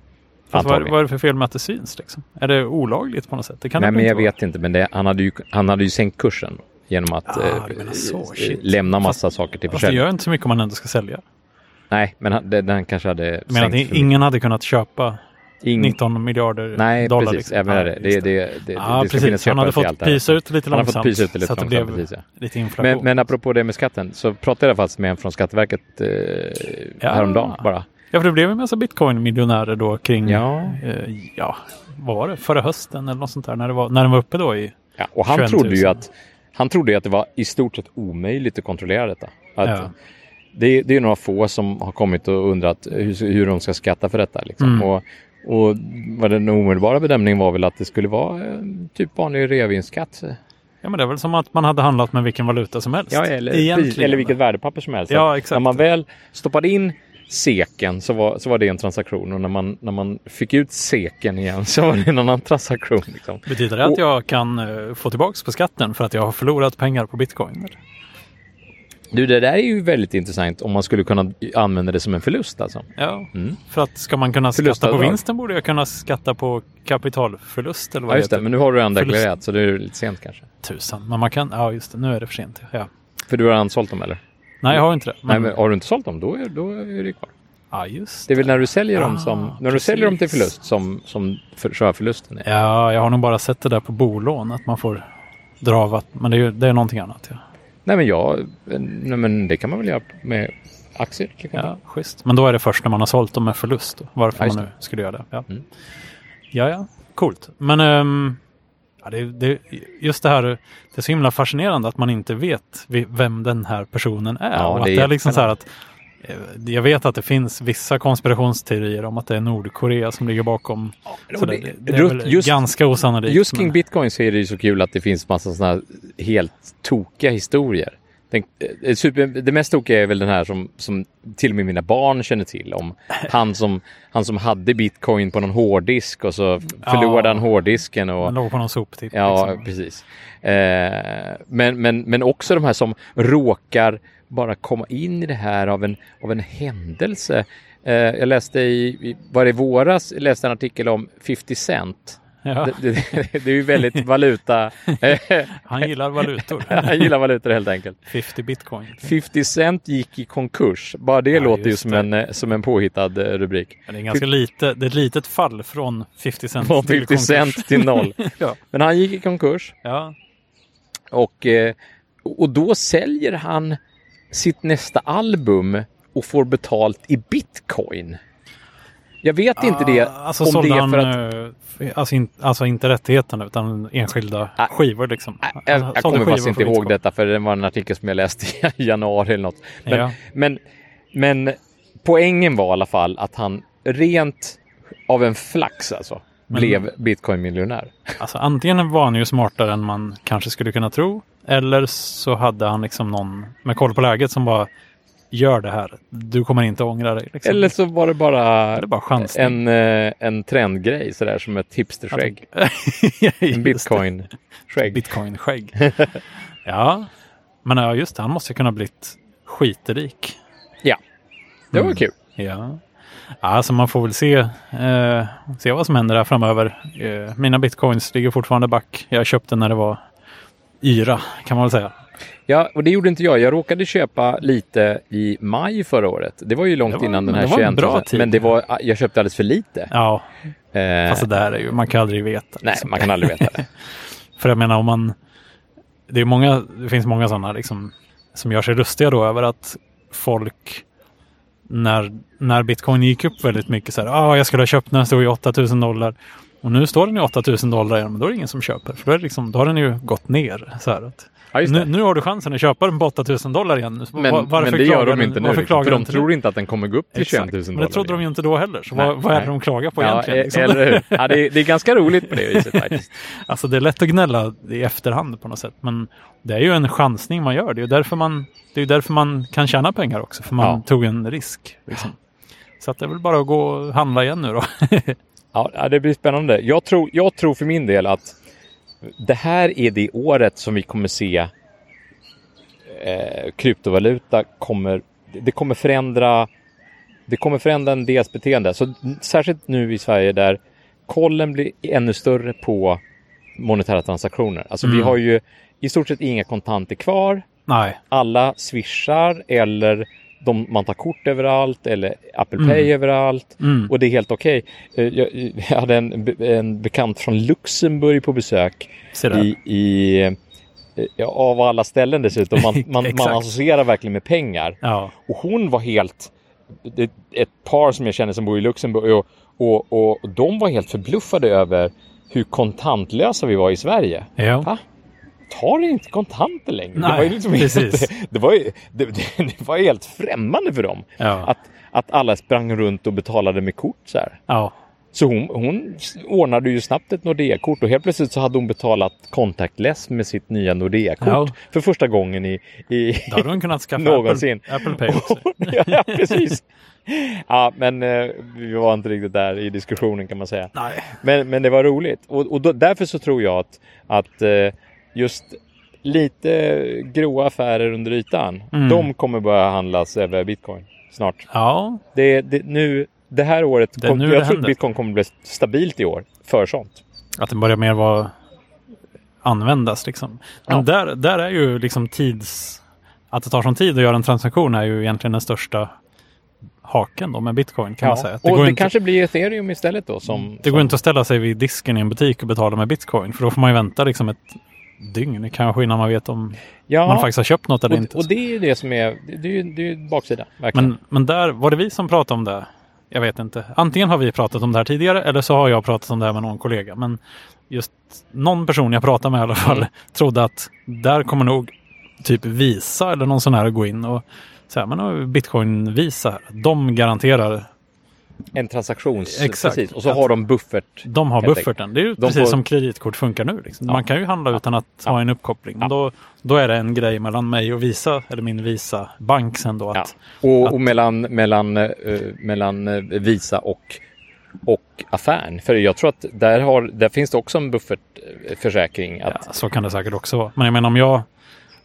Fast vad, vad är det för fel med att det syns? Liksom? Är det olagligt på något sätt? Det kan Nej, men jag inte vet inte. Men det, han, hade ju, han hade ju sänkt kursen genom att Ah, eh, så. eh, lämna massa saker till vara. Fast det försäljning. gör inte så mycket om man ändå ska sälja. Nej, men han, den kanske hade att sänkt för ingen hade kunnat köpa. Ing- 19 miljarder Nej, dollar. precis. liksom. Även det. Det, det, det, Ja, det ska finnas precis. Han hade fått pysa ut lite Han har fått långsamt. pysa ut lite att det långsamt, blev precis, ja. lite inflation. Men, men apropå det med skatten så pratade jag faktiskt med en från Skatteverket eh, Ja. häromdagen bara. Ja, för det blev en massa bitcoin-miljonärer då kring, Ja. eh, ja, vad var det, förra hösten eller något sånt där, när, det var, när den var uppe då i... Ja, och han 21 000. trodde ju att han trodde ju att det var i stort sett omöjligt att kontrollera detta. Att Ja. det, det är några få som har kommit och undrat hur, hur de ska skatta för detta. Liksom. Mm. Och, och vad den omedelbara bedömningen var väl att det skulle vara eh, typ vanlig reavinstskatt. Ja, men det är väl som att man hade handlat med vilken valuta som helst. Ja, eller, eller vilket värdepapper som helst. Ja, exakt. När man väl stoppade in seken så var, så var det en transaktion och när man, när man fick ut seken igen så var det en annan transaktion. Liksom. Betyder det att Och- jag kan eh, få tillbaks på skatten för att jag har förlorat pengar på bitcoin? Du, det där är ju väldigt intressant om man skulle kunna använda det som en förlust alltså. Ja, Mm. för att ska man kunna skatta på vinsten borde jag kunna skatta på kapitalförlust eller vad Ja, just det. heter. Men nu har du redan deklarerat så det är lite sent kanske. Tusan, men man kan, ja just det, nu är det för sent. Ja. För du har redan sålt dem eller? Nej, jag har inte det. Nej, men har du inte sålt dem då är, då är det kvar. Ja, just Det är väl när du säljer dem Ah, som, när du säljer dem till förlust som, som för, förlusten är. Ja, jag har nog bara sett det där på bolån, att man får dra av att, men det är, det är någonting annat. Ja. Nej men jag, nej men det kan man väl göra med aktier ja, schysst. Men då är det först när man har sålt dem med förlust, då, varför Ja, man nu skulle göra det. Ja, Mm. ja, ja coolt. Men ehm, ja, det, det, just det här, det är så himla fascinerande att man inte vet vem den här personen är. Ja, och att det är det är liksom så att eh, jag vet att det finns vissa konspirationsteorier om att det är Nordkorea som ligger bakom. Så det- det, är väl just- ganska osannolikt. Just kring men- bitcoin så är det ju så kul att det finns massa sådana här helt tokiga historier. Den, eh, super, det mest tokiga är väl den här som, som till och med mina barn känner till om. Han som, han som hade bitcoin på någon hårddisk och så förlorade Ja. han hårddisken. Och, Man låg på någon soptipp. Ja, liksom. precis. Eh, men, men, men också de här som råkar bara komma in i det här av en, av en händelse. Eh, jag läste i, var det i våras, läste en artikel om 50 Cent. Ja, Det, det, det är ju väldigt valuta. han gillar valutor. Han gillar valutor helt enkelt. 50 bitcoin. 50 Cent gick i konkurs. Bara det Ja, låter ju som det. en, eh, som en påhittad eh, rubrik. Det är ganska lite, det är ett litet fall från 50 cent Från till 50 konkurs. Cent till noll. ja. Men han gick i konkurs. ja, Och, eh, och då säljer han sitt nästa album och får betalt i bitcoin. Jag vet inte det. Ah, Alltså om det är för att... eh, alltså, in, alltså inte rättigheterna utan enskilda Ah, skivor liksom. Jag, Han jag sålde kommer faktiskt inte ihåg detta för det var en artikel som jag läste i januari eller något. Men, Ja. men, men poängen var i alla fall att han rent av en flax alltså Men- blev bitcoin-miljonär. Alltså antingen var han ju smartare än man kanske skulle kunna tro. Eller så hade han liksom någon med koll på läget som bara gör det här. Du kommer inte ångra dig. Liksom. Eller så var det bara, Eller bara en, eh, en trendgrej sådär som ett hipsterskägg. En det. bitcoin-skägg. Bitcoin-skägg. ja, men ja, just det. Han måste ju kunna blivit skitrik. Ja, det var Mm. kul. Ja. Alltså man får väl se, eh, se vad som händer här framöver. Eh, mina bitcoins ligger fortfarande back. Jag köpte när det var yra kan man väl säga. Ja, och det gjorde inte jag. Jag råkade köpa lite i maj förra året. Det var ju långt var- innan den här det var en 21 bra tid. Men det var, jag köpte alldeles för lite. Ja, Eh, fast det där är ju, man kan aldrig veta. nej, liksom. man kan aldrig veta det. För jag menar om man, det, är många, det finns många sådana liksom, som gör sig lustiga då över att folk när, när bitcoin gick upp väldigt mycket så här, ah, jag skulle ha köpt när den stod i 8000 dollar. Och nu står den i 8000 dollar igen, men då är det ingen som köper. För då, är det liksom, då har den ju gått ner. Så här att, Ja, nu, nu har du chansen att köpa den på 8000 dollar igen. Men, Var- varför men det gör klagar de inte nu. Liksom, för de tror inte att den kommer gå upp till 21 000 Exakt, dollar. men det trodde de ju inte då heller. Så Nej, vad, vad är det de klagar på Ja, egentligen? e- Liksom? eller hur? Ja, det, är, det är ganska roligt på det viset faktiskt. Alltså det är lätt att gnälla i efterhand på något sätt. Men det är ju en chansning man gör. Det är ju därför man, det är därför man kan tjäna pengar också. För man Ja. tog en risk. Liksom. Så att det är väl bara att gå och handla igen nu då. Ja, det blir spännande. Jag tror, jag tror för min del att det här är det året som vi kommer se eh, kryptovaluta kommer, det kommer förändra det kommer förändra en dels beteende. Så särskilt nu i Sverige där kollen blir ännu större på monetära transaktioner. Alltså vi Mm. har ju i stort sett inga kontanter kvar. Nej. Alla swishar eller de, man tar kort överallt eller Apple Pay Mm. överallt. Mm. Och det är helt okej. Eh, Jag, jag hade en, en bekant från Luxemburg på besök i, i eh, ja, av alla ställen dessutom. Man, man, man associerar verkligen med pengar. Ja. Och hon var helt, det ett par som jag känner som bor i Luxemburg och, och, och de var helt förbluffade över hur kontantlösa vi var i Sverige. Ja. Va? Tar inte kontanter längre? det Nej, var ju liksom precis. Helt, det, var ju, det, det, det var helt främmande för dem. Ja. Att, att alla sprang runt och betalade med kort så här. ja. Så hon, hon ordnade ju snabbt ett Nordea-kort och helt plötsligt så hade hon betalat contactless med sitt nya Nordea-kort Ja. för första gången i, i Då hade de kunnat skaffa någonsin. Apple, Apple Pay också. ja, precis. Ja, men eh, vi var inte riktigt där i diskussionen kan man säga. Nej. Men, men det var roligt och, och då, därför så tror jag att, att eh, just lite gråa affärer under ytan, Mm. de kommer börja handlas över bitcoin snart. Ja. Det, det, nu, det här året, Det kom, jag det tror att händer. bitcoin kommer bli stabilt i år för sånt. Att det börjar mer vara användas liksom. Men Ja. där, där är ju liksom tids... Att det tar sån tid att göra en transaktion är ju egentligen den största haken då med bitcoin kan man säga. Att och går det inte, kanske blir ethereum istället då som... det går som, inte att ställa sig vid disken i en butik och betala med bitcoin. För då får man ju vänta liksom ett dygn kanske innan man vet om ja, man faktiskt har köpt något eller inte. och, och det är ju det som är, det är ju det är ju baksidan. Verkligen. Men, men där, var det vi som pratade om det? Jag vet inte. Antingen har vi pratat om det här tidigare eller så har jag pratat om det här med någon kollega. Men just någon person jag pratade med i alla fall Mm. trodde att där kommer nog typ Visa eller någon sån här gå in och säga men nu har vi bitcoin Visa. här. De garanterar, en transaktions... Exakt. Precis. Och så Att- har de buffert. de har bufferten. Det är ju De precis får- som kreditkort funkar nu. Liksom. Ja. Man kan ju handla utan att Ja. ha en uppkoppling. Men då, då är det en grej mellan mig och Visa, eller min Visa bank sen då. Att. Och, att- och mellan, mellan, eh, mellan eh, Visa och, och affären. För jag tror att där, har, där finns det också en buffertförsäkring. Att, Ja, så kan det säkert också vara. Men jag menar om jag,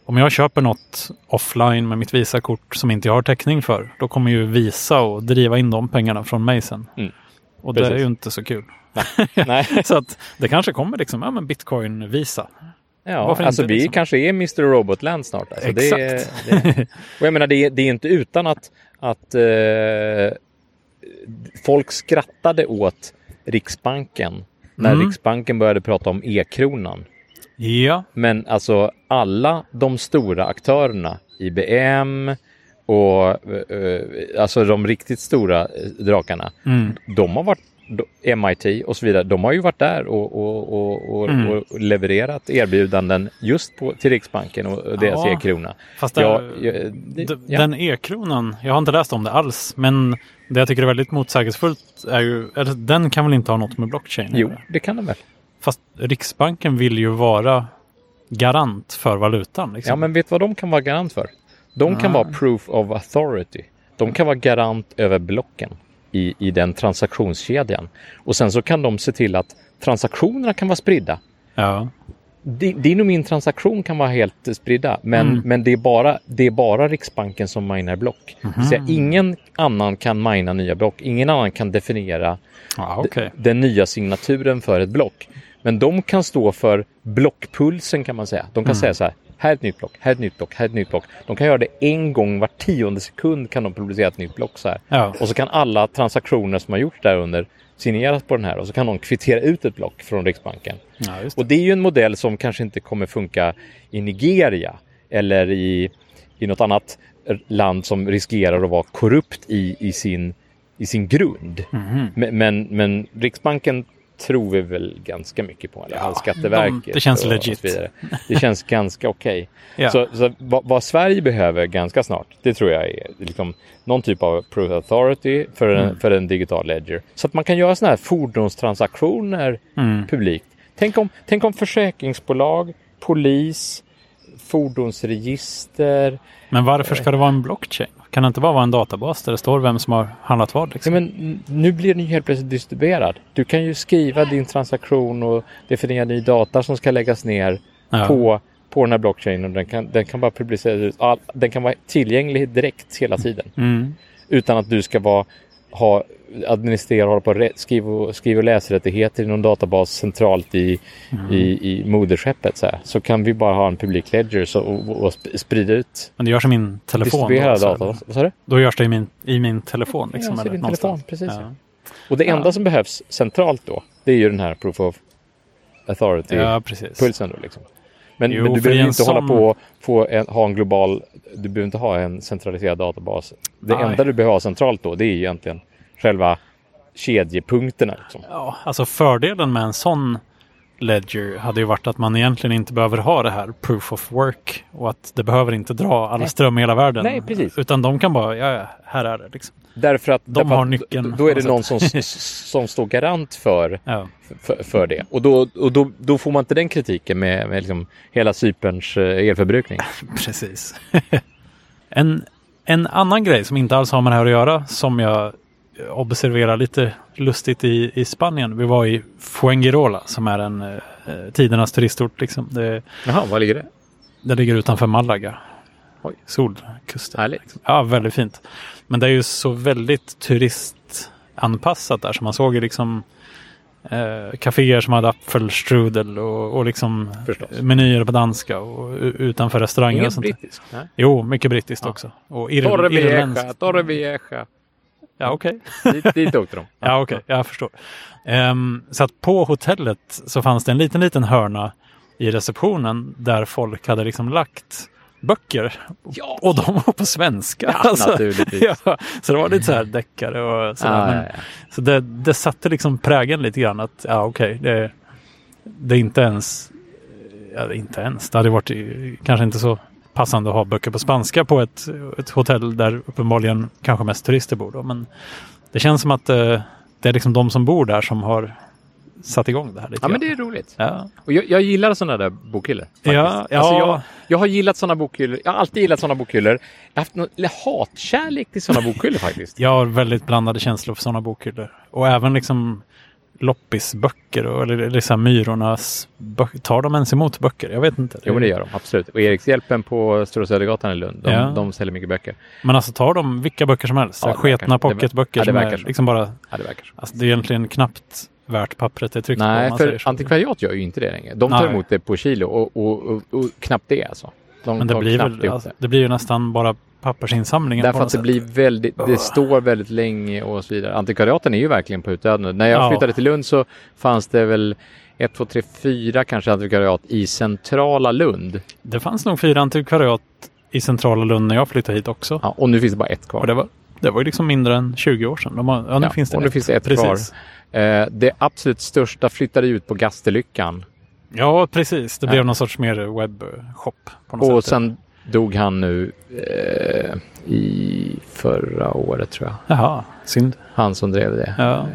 om jag köper något offline med mitt Visakort som inte jag har täckning för, då kommer ju Visa och driva in de pengarna från mig sen. Mm. Och det är Precis. ju inte så kul. Nej. så att det kanske kommer liksom, ja men bitcoin Visa. Ja, Varför alltså inte, vi liksom? kanske är Mr Robotland snart. Alltså Det, Exakt. det, och jag menar, det är, det är inte utan att, att eh, folk skrattade åt Riksbanken när Mm. Riksbanken började prata om e-kronan. Ja, Men alltså alla de stora aktörerna, IBM och eh, alltså de riktigt stora eh, drakarna, mm. de har varit MIT och så vidare, de har ju varit där och, och, och, och, Mm. och levererat erbjudanden just på, till Riksbanken och deras Ja. e-krona. fast det, Ja, ja, det, d- ja. den e-kronan, jag har inte läst om det alls, men det jag tycker är väldigt motsägelsefullt är ju, eller den kan väl inte ha något med blockchain Jo, göra? det kan de väl. Fast Riksbanken vill ju vara garant för valutan. Liksom. Ja, men vet du vad de kan vara garant för? De kan Ah. vara proof of authority. De kan vara garant över blocken i, i den transaktionskedjan. Och sen så kan de se till att transaktionerna kan vara spridda. ja. Di- Din och min transaktion kan vara helt spridda, men, Mm. men det, är bara, det är bara Riksbanken som minar block. Vill säga, ingen annan kan mina nya block. Ingen annan kan definiera okej. d- den nya signaturen för ett block. Men de kan stå för blockpulsen kan man säga. De kan säga så här, här är ett nytt block, här är ett nytt block, här är ett nytt block. De kan göra det en gång var tionde sekund kan de publicera ett nytt block så här. Ja. Och så kan alla transaktioner som har gjorts där under signeras på den här och så kan de kvittera ut ett block från Riksbanken. ja, det. Och det är ju en modell som kanske inte kommer funka i Nigeria eller i, i något annat land som riskerar att vara korrupt i, i, sin, i sin grund. Mhm. Men, men, men Riksbanken tror vi väl ganska mycket på. Fall Ja, Skatteverket. de- det känns och, legit. Och. Det känns ganska okej. Ja. Så, så vad, vad Sverige behöver ganska snart, det tror jag är liksom någon typ av proof authority för en, Mm. för en digital ledger. Så att man kan göra sådana här fordonstransaktioner Mm. publikt. Tänk om, tänk om försäkringsbolag, polis, fordonsregister. Men varför ska det vara en blockchain? Kan det inte bara vara en databas där det står vem som har handlat vad? Ja, Liksom? men n- nu blir den ju helt plötsligt distribuerad. Du kan ju skriva din transaktion och definiera ny data som ska läggas ner Ja. på, på den här blockchainen. Den kan, den kan bara publiceras ut. All, den kan vara tillgänglig direkt hela tiden. Mm. Utan att du ska vara, ha, administrera och hålla på skriva, och- skriva och läsrättigheter i någon databas centralt i, Mm. i, i moderskeppet. Så, här. så kan vi bara ha en public ledger så, och, och sp- sprida ut. Men det görs i min telefon. Då, data. Vad då görs det i min, i min telefon. Liksom, Ja, eller din någonstans. telefon, precis, Ja. Och det Ja. enda som behövs centralt då, det är ju den här proof of authority. ja, precis. pulsen då liksom. Men, Jo, men du behöver inte hålla sån- på få en, ha en global, du behöver inte ha en centraliserad databas. Det Nej. enda du behöver ha centralt då, det är egentligen själva kedjepunkterna. Liksom. Ja, alltså fördelen med en sån ledger hade ju varit att man egentligen inte behöver ha det här proof of work och att det behöver inte dra all ström i hela världen. Nej, precis. Utan de kan bara, ja, ja här är det liksom. Därför att, De därför har nyckeln Då, är det någon som, som står garant för, Ja, för, för det. Och, då, och då, då får man inte den kritiken med, med liksom hela Cyperns eh, elförbrukning. precis. en, en annan grej som inte alls har med det här att göra som jag observerar lite lustigt i, i Spanien. Vi var i Fuengirola som är en eh, tidernas turistort. Liksom. Det, Jaha, var ligger det? det ligger utanför Malaga. Oj. Solkusten. Härligt. Ja, väldigt fint. Men det är ju så väldigt turistanpassat där. Så man såg ju liksom eh, kaféer som hade apfelstrudel och, och liksom Förstås. menyer på danska och utanför restauranger och Inget sånt. där. brittiskt? Nej. Jo, mycket brittiskt Ja. också. Och ir- Torrevieja, irländskt. Torrevieja. Ja, okej. Dit, dit åkte de. Ja, okej. Jag förstår. Ehm, så att på hotellet så fanns det en liten, liten hörna i receptionen där folk hade liksom lagt böcker. Ja. Och de var på svenska. Ja, naturligtvis. ja, så det var lite så här deckare och sådär. Ah, men, ja, ja. Så det, det satte liksom prägen lite grann att ja, okej, det, det är inte ens, ja, det är inte ens, det hade varit kanske inte så passande att ha böcker på spanska på ett, ett hotell där uppenbarligen kanske mest turister bor då. Men det känns som att eh, det är liksom de som bor där som har satt igång det här lite ja, men det är roligt. Ja, Och jag, jag gillar sådana där bokhyllor. faktiskt. Ja, ja. Alltså jag, jag har gillat sådana bokhyllor. Jag har alltid gillat sådana bokhyllor. Jag har haft någon hatkärlek till sådana bokhyllor faktiskt. jag har väldigt blandade känslor för sådana bokhyllor. Och även liksom loppisböcker och eller, här myrornas böcker. Tar de ens emot böcker? Jag vet inte. Jo, men det gör de absolut. Och Erikshjälpen på Stora Södergatan i Lund, de, Ja. de säljer mycket böcker. Men alltså tar de vilka böcker som helst? Ja, sketna pocketböcker som är liksom bara... Ja, det verkar så. Alltså det är egentligen knappt värt pappret det är tryckt på. Nej, man säger för antikvariat gör ju inte det längre. De tar Nej. emot det på kilo och, och, och, och knappt det alltså. De Men det blir, väl, alltså, det. det blir ju nästan bara pappersinsamlingen Därför att det något blir sätt. väldigt, det står väldigt länge och så vidare. Antikvariaten är ju verkligen på utdöende. När jag Ja. flyttade till Lund så fanns det väl ett, två, tre, fyra kanske antikvariat i centrala Lund. Det fanns nog fyra antikvariat i centrala Lund när jag flyttade hit också. Ja, och nu finns det bara ett kvar. Och det var, det var ju liksom mindre än 20 år sedan. De har, ja, nu Ja, finns det och nu finns det ett precis. Eh, det absolut största flyttade ut på Gastelyckan. Ja, precis. Det blev Ja. någon sorts mer webbshop. På något Och sätt. sen dog han nu eh, i förra året tror jag. Jaha, synd. Han som drev det. Ja.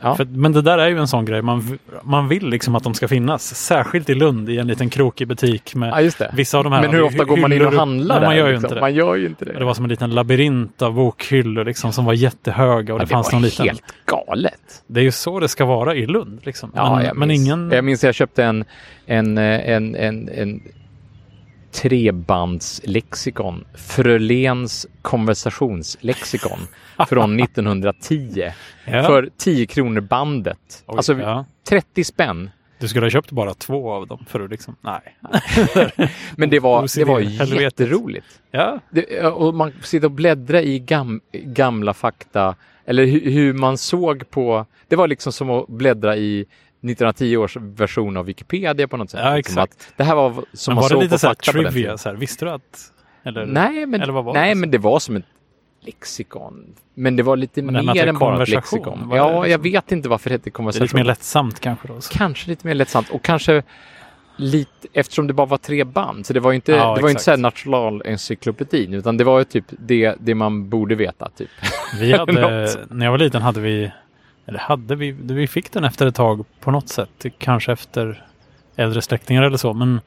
Ja. För, men det där är ju en sån grej. Man, man vill liksom att de ska finnas. Särskilt i Lund i en liten krokig butik med Ja, vissa av de här. Men hur ofta går man in och handlar där? Man gör ju liksom? inte det. Man gör ju inte det. Det var som en liten labyrint av bokhyllor liksom, som var jättehöga och Ja, det, fanns var någon liten. helt galet. Det är ju så det ska vara i Lund. Liksom. Ja, men, jag men minns. ingen... Jag minns jag köpte en, en, eh, en, en, en trebandslexikon. Fröléns konversationslexikon från 1910. Ja. För 10 kronor bandet. Oj, alltså ja. 30 spänn. Du skulle ha köpt bara två av dem för att liksom... Nej. Men det var, det var jätteroligt. Ja, Det, och man sitter och bläddra i gam, gamla fakta. Eller hur, hur man såg på... Det var liksom som att bläddra i 1910 års version av Wikipedia på något sätt. Ja, Liksom exakt. Att det här var som men var det lite så här trivia? Så här, visste du att... Eller, Nej, men, eller vad var nej det? men det var som ett lexikon. Men det var lite Men mer än bara ett konversation, lexikon. Ja, liksom- jag vet inte varför det hette Det är konversation. lite mer lättsamt kanske då. Så. Kanske lite mer lättsamt och kanske lite eftersom det bara var tre band. Så det var ju inte, Ja, det var ju inte så här nationalencyklopedin utan det var ju typ det, det man borde veta. Typ. Vi hade, när jag var liten hade vi, eller hade vi, vi fick den efter ett tag på något sätt. Kanske efter äldre släktingar eller så. Men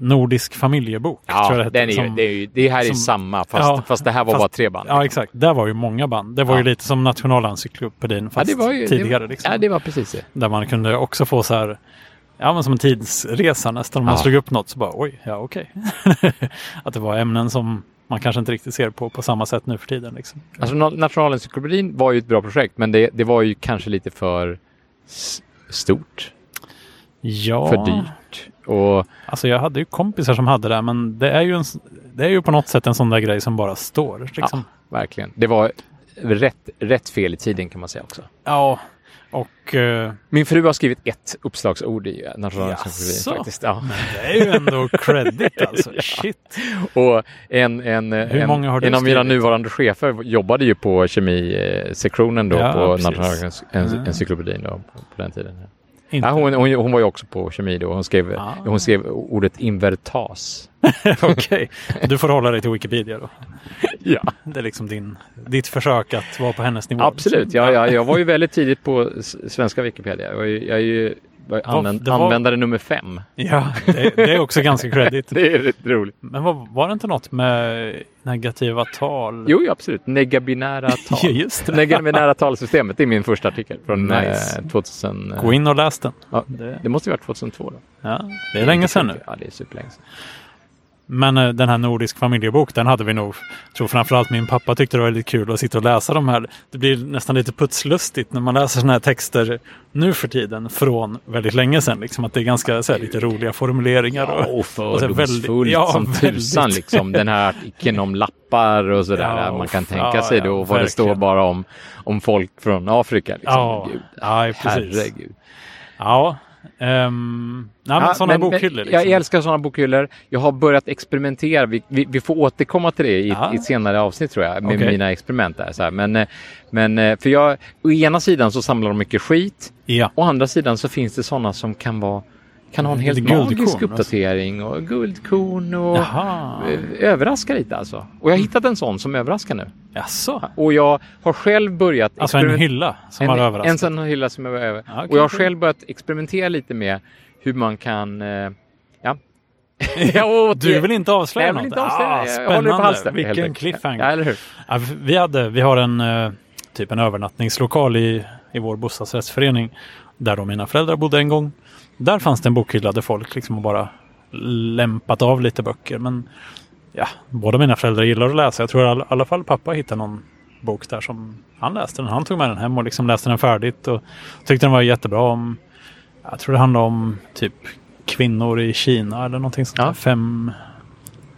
Nordisk familjebok. tror jag det Ja, den är ju, som- det, är ju, det här är som- samma fast, Ja, fast det här var fast- bara tre band. Ja, exakt. Där var ju många band. Det var ju Ja. lite som Nationalencyklopedin Ja, fast var ju, tidigare. det, liksom. Ja, det var precis det. Där man kunde också få så här, ja men som en tidsresa nästan. Om man Ja. slog upp något så bara oj, ja okej. att det var ämnen som man kanske inte riktigt ser på på samma sätt nu för tiden. Liksom. Alltså na- Nationalencyklopedin var ju ett bra projekt men det, det var ju kanske lite för stort, Ja, för dyrt. Och alltså jag hade ju kompisar som hade det, men det är ju, en, det är ju på något sätt en sån där grej som bara står. Liksom. verkligen, det var rätt, rätt fel i tiden kan man säga också. Ja, och eh, Min fru har skrivit ett uppslagsord i Nationalencyklopedin faktiskt. Ja. det är ju ändå credit alltså. Shit. Och en, en, en, en av mina nuvarande chefer jobbade ju på kemisektionen då Ja, på. Nationalencyklopedin då, på, på den tiden. Inte. Ja, hon, hon, hon var ju också på kemi då. Hon skrev, Ah. hon skrev ordet invertas. Okej, du får hålla dig till Wikipedia då. Ja, Det är liksom din, ditt försök att vara på hennes nivå. absolut. Ja, ja, jag var ju väldigt tidigt på svenska Wikipedia. Jag, var ju, jag är ju använd, det var- användare nummer fem. Ja, det, det är också ganska credit. Det är rätt roligt. Men vad, var det inte något med negativa tal? Jo, ja, absolut. Negabinära tal. Ja, just det. Negabinära talsystemet, det är min första artikel från Nice. eh, 2000. eh, Gå in och läs den. Ja, Det, det måste ju varit 2002 då. ja, det är länge sedan nu. Ja, det är superlänge sedan. Men eh, den här Nordisk familjebok, den hade vi nog, tror framförallt min pappa tyckte det var väldigt kul att sitta och läsa de här. Det blir nästan lite putslustigt när man läser sådana här texter nu för tiden från väldigt länge sedan. Liksom att det är ganska så här, lite roliga formuleringar. Ja, Och, och så väldigt- fördomsfullt ja, som väldigt. tusan liksom. Den här artikeln om lappar och sådär. Ja, man kan och- tänka ja, sig ja, då vad det står bara om, om folk från Afrika. Liksom. Ja, Gud, ja, precis. herregud. Ja, ehm, nej, Ja, sådana bokhyllor. Liksom. Jag älskar sådana bokhyllor. Jag har börjat experimentera. Vi, vi, vi får återkomma till det i, Ja. i ett senare avsnitt tror jag. Med Okej. mina experiment där. Så här. Men, eh, men eh, för jag, å ena sidan så samlar de mycket skit. Ja, Å andra sidan så finns det sådana som kan vara kan ha en helt magisk alltså. uppdatering och guldkorn och Jaha. eh, överraskar lite alltså. Och jag har hittat en sån som överraskar nu. Jaså? Och jag har själv börjat Alltså en hylla som en, har en överraskat? sån hylla som är över. Ja, okej, och jag har själv börjat experimentera lite med hur man kan eh, ja. Du vill inte avslöja Nej, jag vill inte avslöja. Ah, jag håller det på halsen. Vilken cliffhanger. Ja, eller hur? Ja, vi, hade, vi har en eh, typ en övernattningslokal i, i vår bostadsrättsförening där då mina föräldrar bodde en gång. Där fanns det en bokhylla där folk liksom bara lämpat av lite böcker. Men ja, båda mina föräldrar gillar att läsa. Jag tror i alla, alla fall pappa hittade någon bok där som han läste. Den. Han tog med den hem och liksom läste den färdigt och tyckte den var jättebra om jag tror det handlar om typ kvinnor i Kina eller någonting sånt Ja. Fem,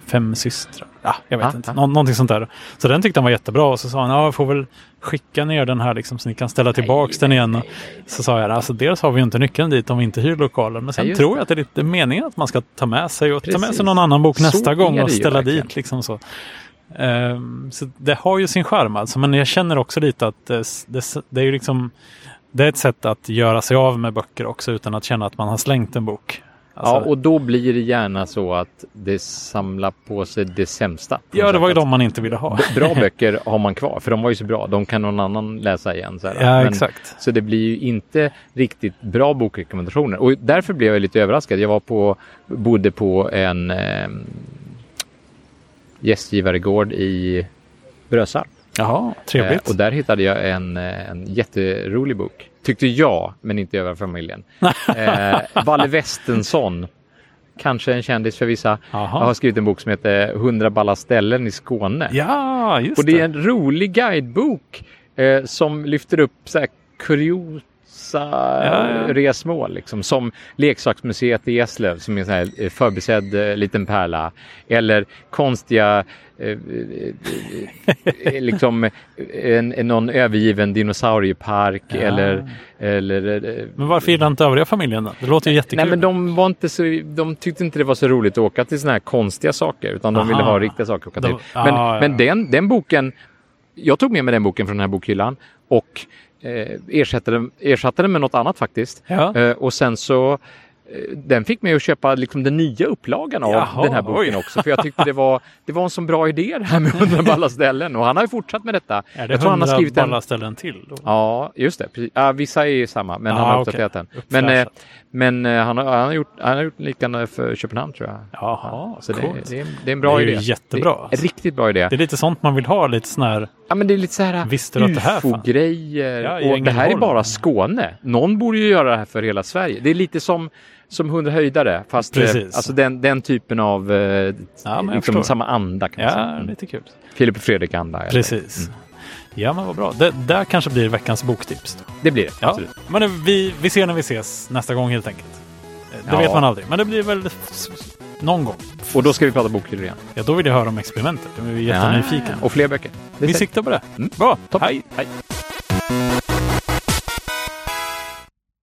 fem systrar. Ja, jag vet Ja, inte. Nå- någonting sånt där. Så den tyckte han var jättebra och så sa han, ja, jag får väl skicka ner den här liksom så ni kan ställa tillbaks den igen. Och så sa jag, alltså dels har vi ju inte nyckeln dit om vi inte hyr lokalen. Men sen Ja, tror jag att det är lite meningen att man ska ta med sig och ta med Precis. sig någon annan bok Så nästa är gång och ställa dit liksom så. Ehm, så det har ju sin charm alltså, men jag känner också lite att det, det, det är ju liksom det är ett sätt att göra sig av med böcker också utan att känna att man har slängt en bok. Alltså, ja, och då blir det gärna så att det samlar på sig det sämsta. på ja, det var ju de man inte ville ha. Bra böcker har man kvar, för de var ju så bra. De kan någon annan läsa igen. Så, här. Ja, Men- exakt. så det blir ju inte riktigt bra bokrekommendationer. Och därför blev jag lite överraskad. Jag var på, bodde på en eh, gästgivaregård i Brösarp. Jaha, trevligt. Eh, och där hittade jag en, eh, en jätterolig bok. Tyckte jag, men inte över familjen. eh, Valle Westensson. Kanske en kändis för vissa. Jag har skrivit en bok som heter 100 balla ställen i Skåne. Ja, just och det är en rolig guidebok eh, som lyfter upp så här kuriosa Ja, ja. resmål. Liksom, som Leksaksmuseet i Eslöv som är en sån här eh, förbisedd eh, liten pärla. Eller konstiga eh, eh, liksom en, en, någon övergiven dinosauriepark Ja. eller, eller Men varför gillar inte övriga familjen då? Det låter ju jättekul. Nej, men de var inte så, de tyckte inte det var så roligt att åka till såna här konstiga saker, utan de Aha. ville ha riktiga saker att åka De- till. ah, Men, men den, den boken, jag tog med mig den boken från den här bokhyllan och ersatte, den, ersatte den med något annat faktiskt. Ja. Eh, och sen så eh, den fick mig att köpa liksom den nya upplagan av Jaha, den här boken oj. också. För jag tyckte det var, det var en så bra idé det här med hundra balla ställen. Och han har ju fortsatt med detta. Är det jag tror han har skrivit en, balla ställen till? Då? Ja, just det. Precis. Ja, vissa är ju samma, men Ah, han har okej. uppdaterat den. Men, eh, men eh, han, har, han, har gjort, han har gjort liknande för Köpenhamn tror jag. Jaha, Så det, det, är, det är en bra Det är idé. jättebra. Det är en riktigt bra idé. Det är lite sånt man vill ha, lite sån här... Ja, men det är lite så här ufo-grejer. Ja, och det här är bara Skåne. Någon borde ju göra det här för hela Sverige. Det är lite som, som Hundra höjdare, fast eh, Precis. alltså den, den typen av eh, Ja, liksom samma anda. Kan man Ja, säga. Mm. lite kul. Filip och Fredrik-anda. Precis. Mm. Ja, men vad bra. Det där kanske blir veckans boktips. Då. Det blir det, Ja, absolut. men vi, vi ser när vi ses nästa gång helt enkelt. Eh, Det Ja. vet man aldrig, men det blir väl någon gång. Och då ska vi prata bokhyllor igen. Ja, då vill jag höra om experimentet. Jag är jättenyfiken. Ja, och fler böcker. Vi siktar på det. Mm. Bra, Toppen. hej! Hej.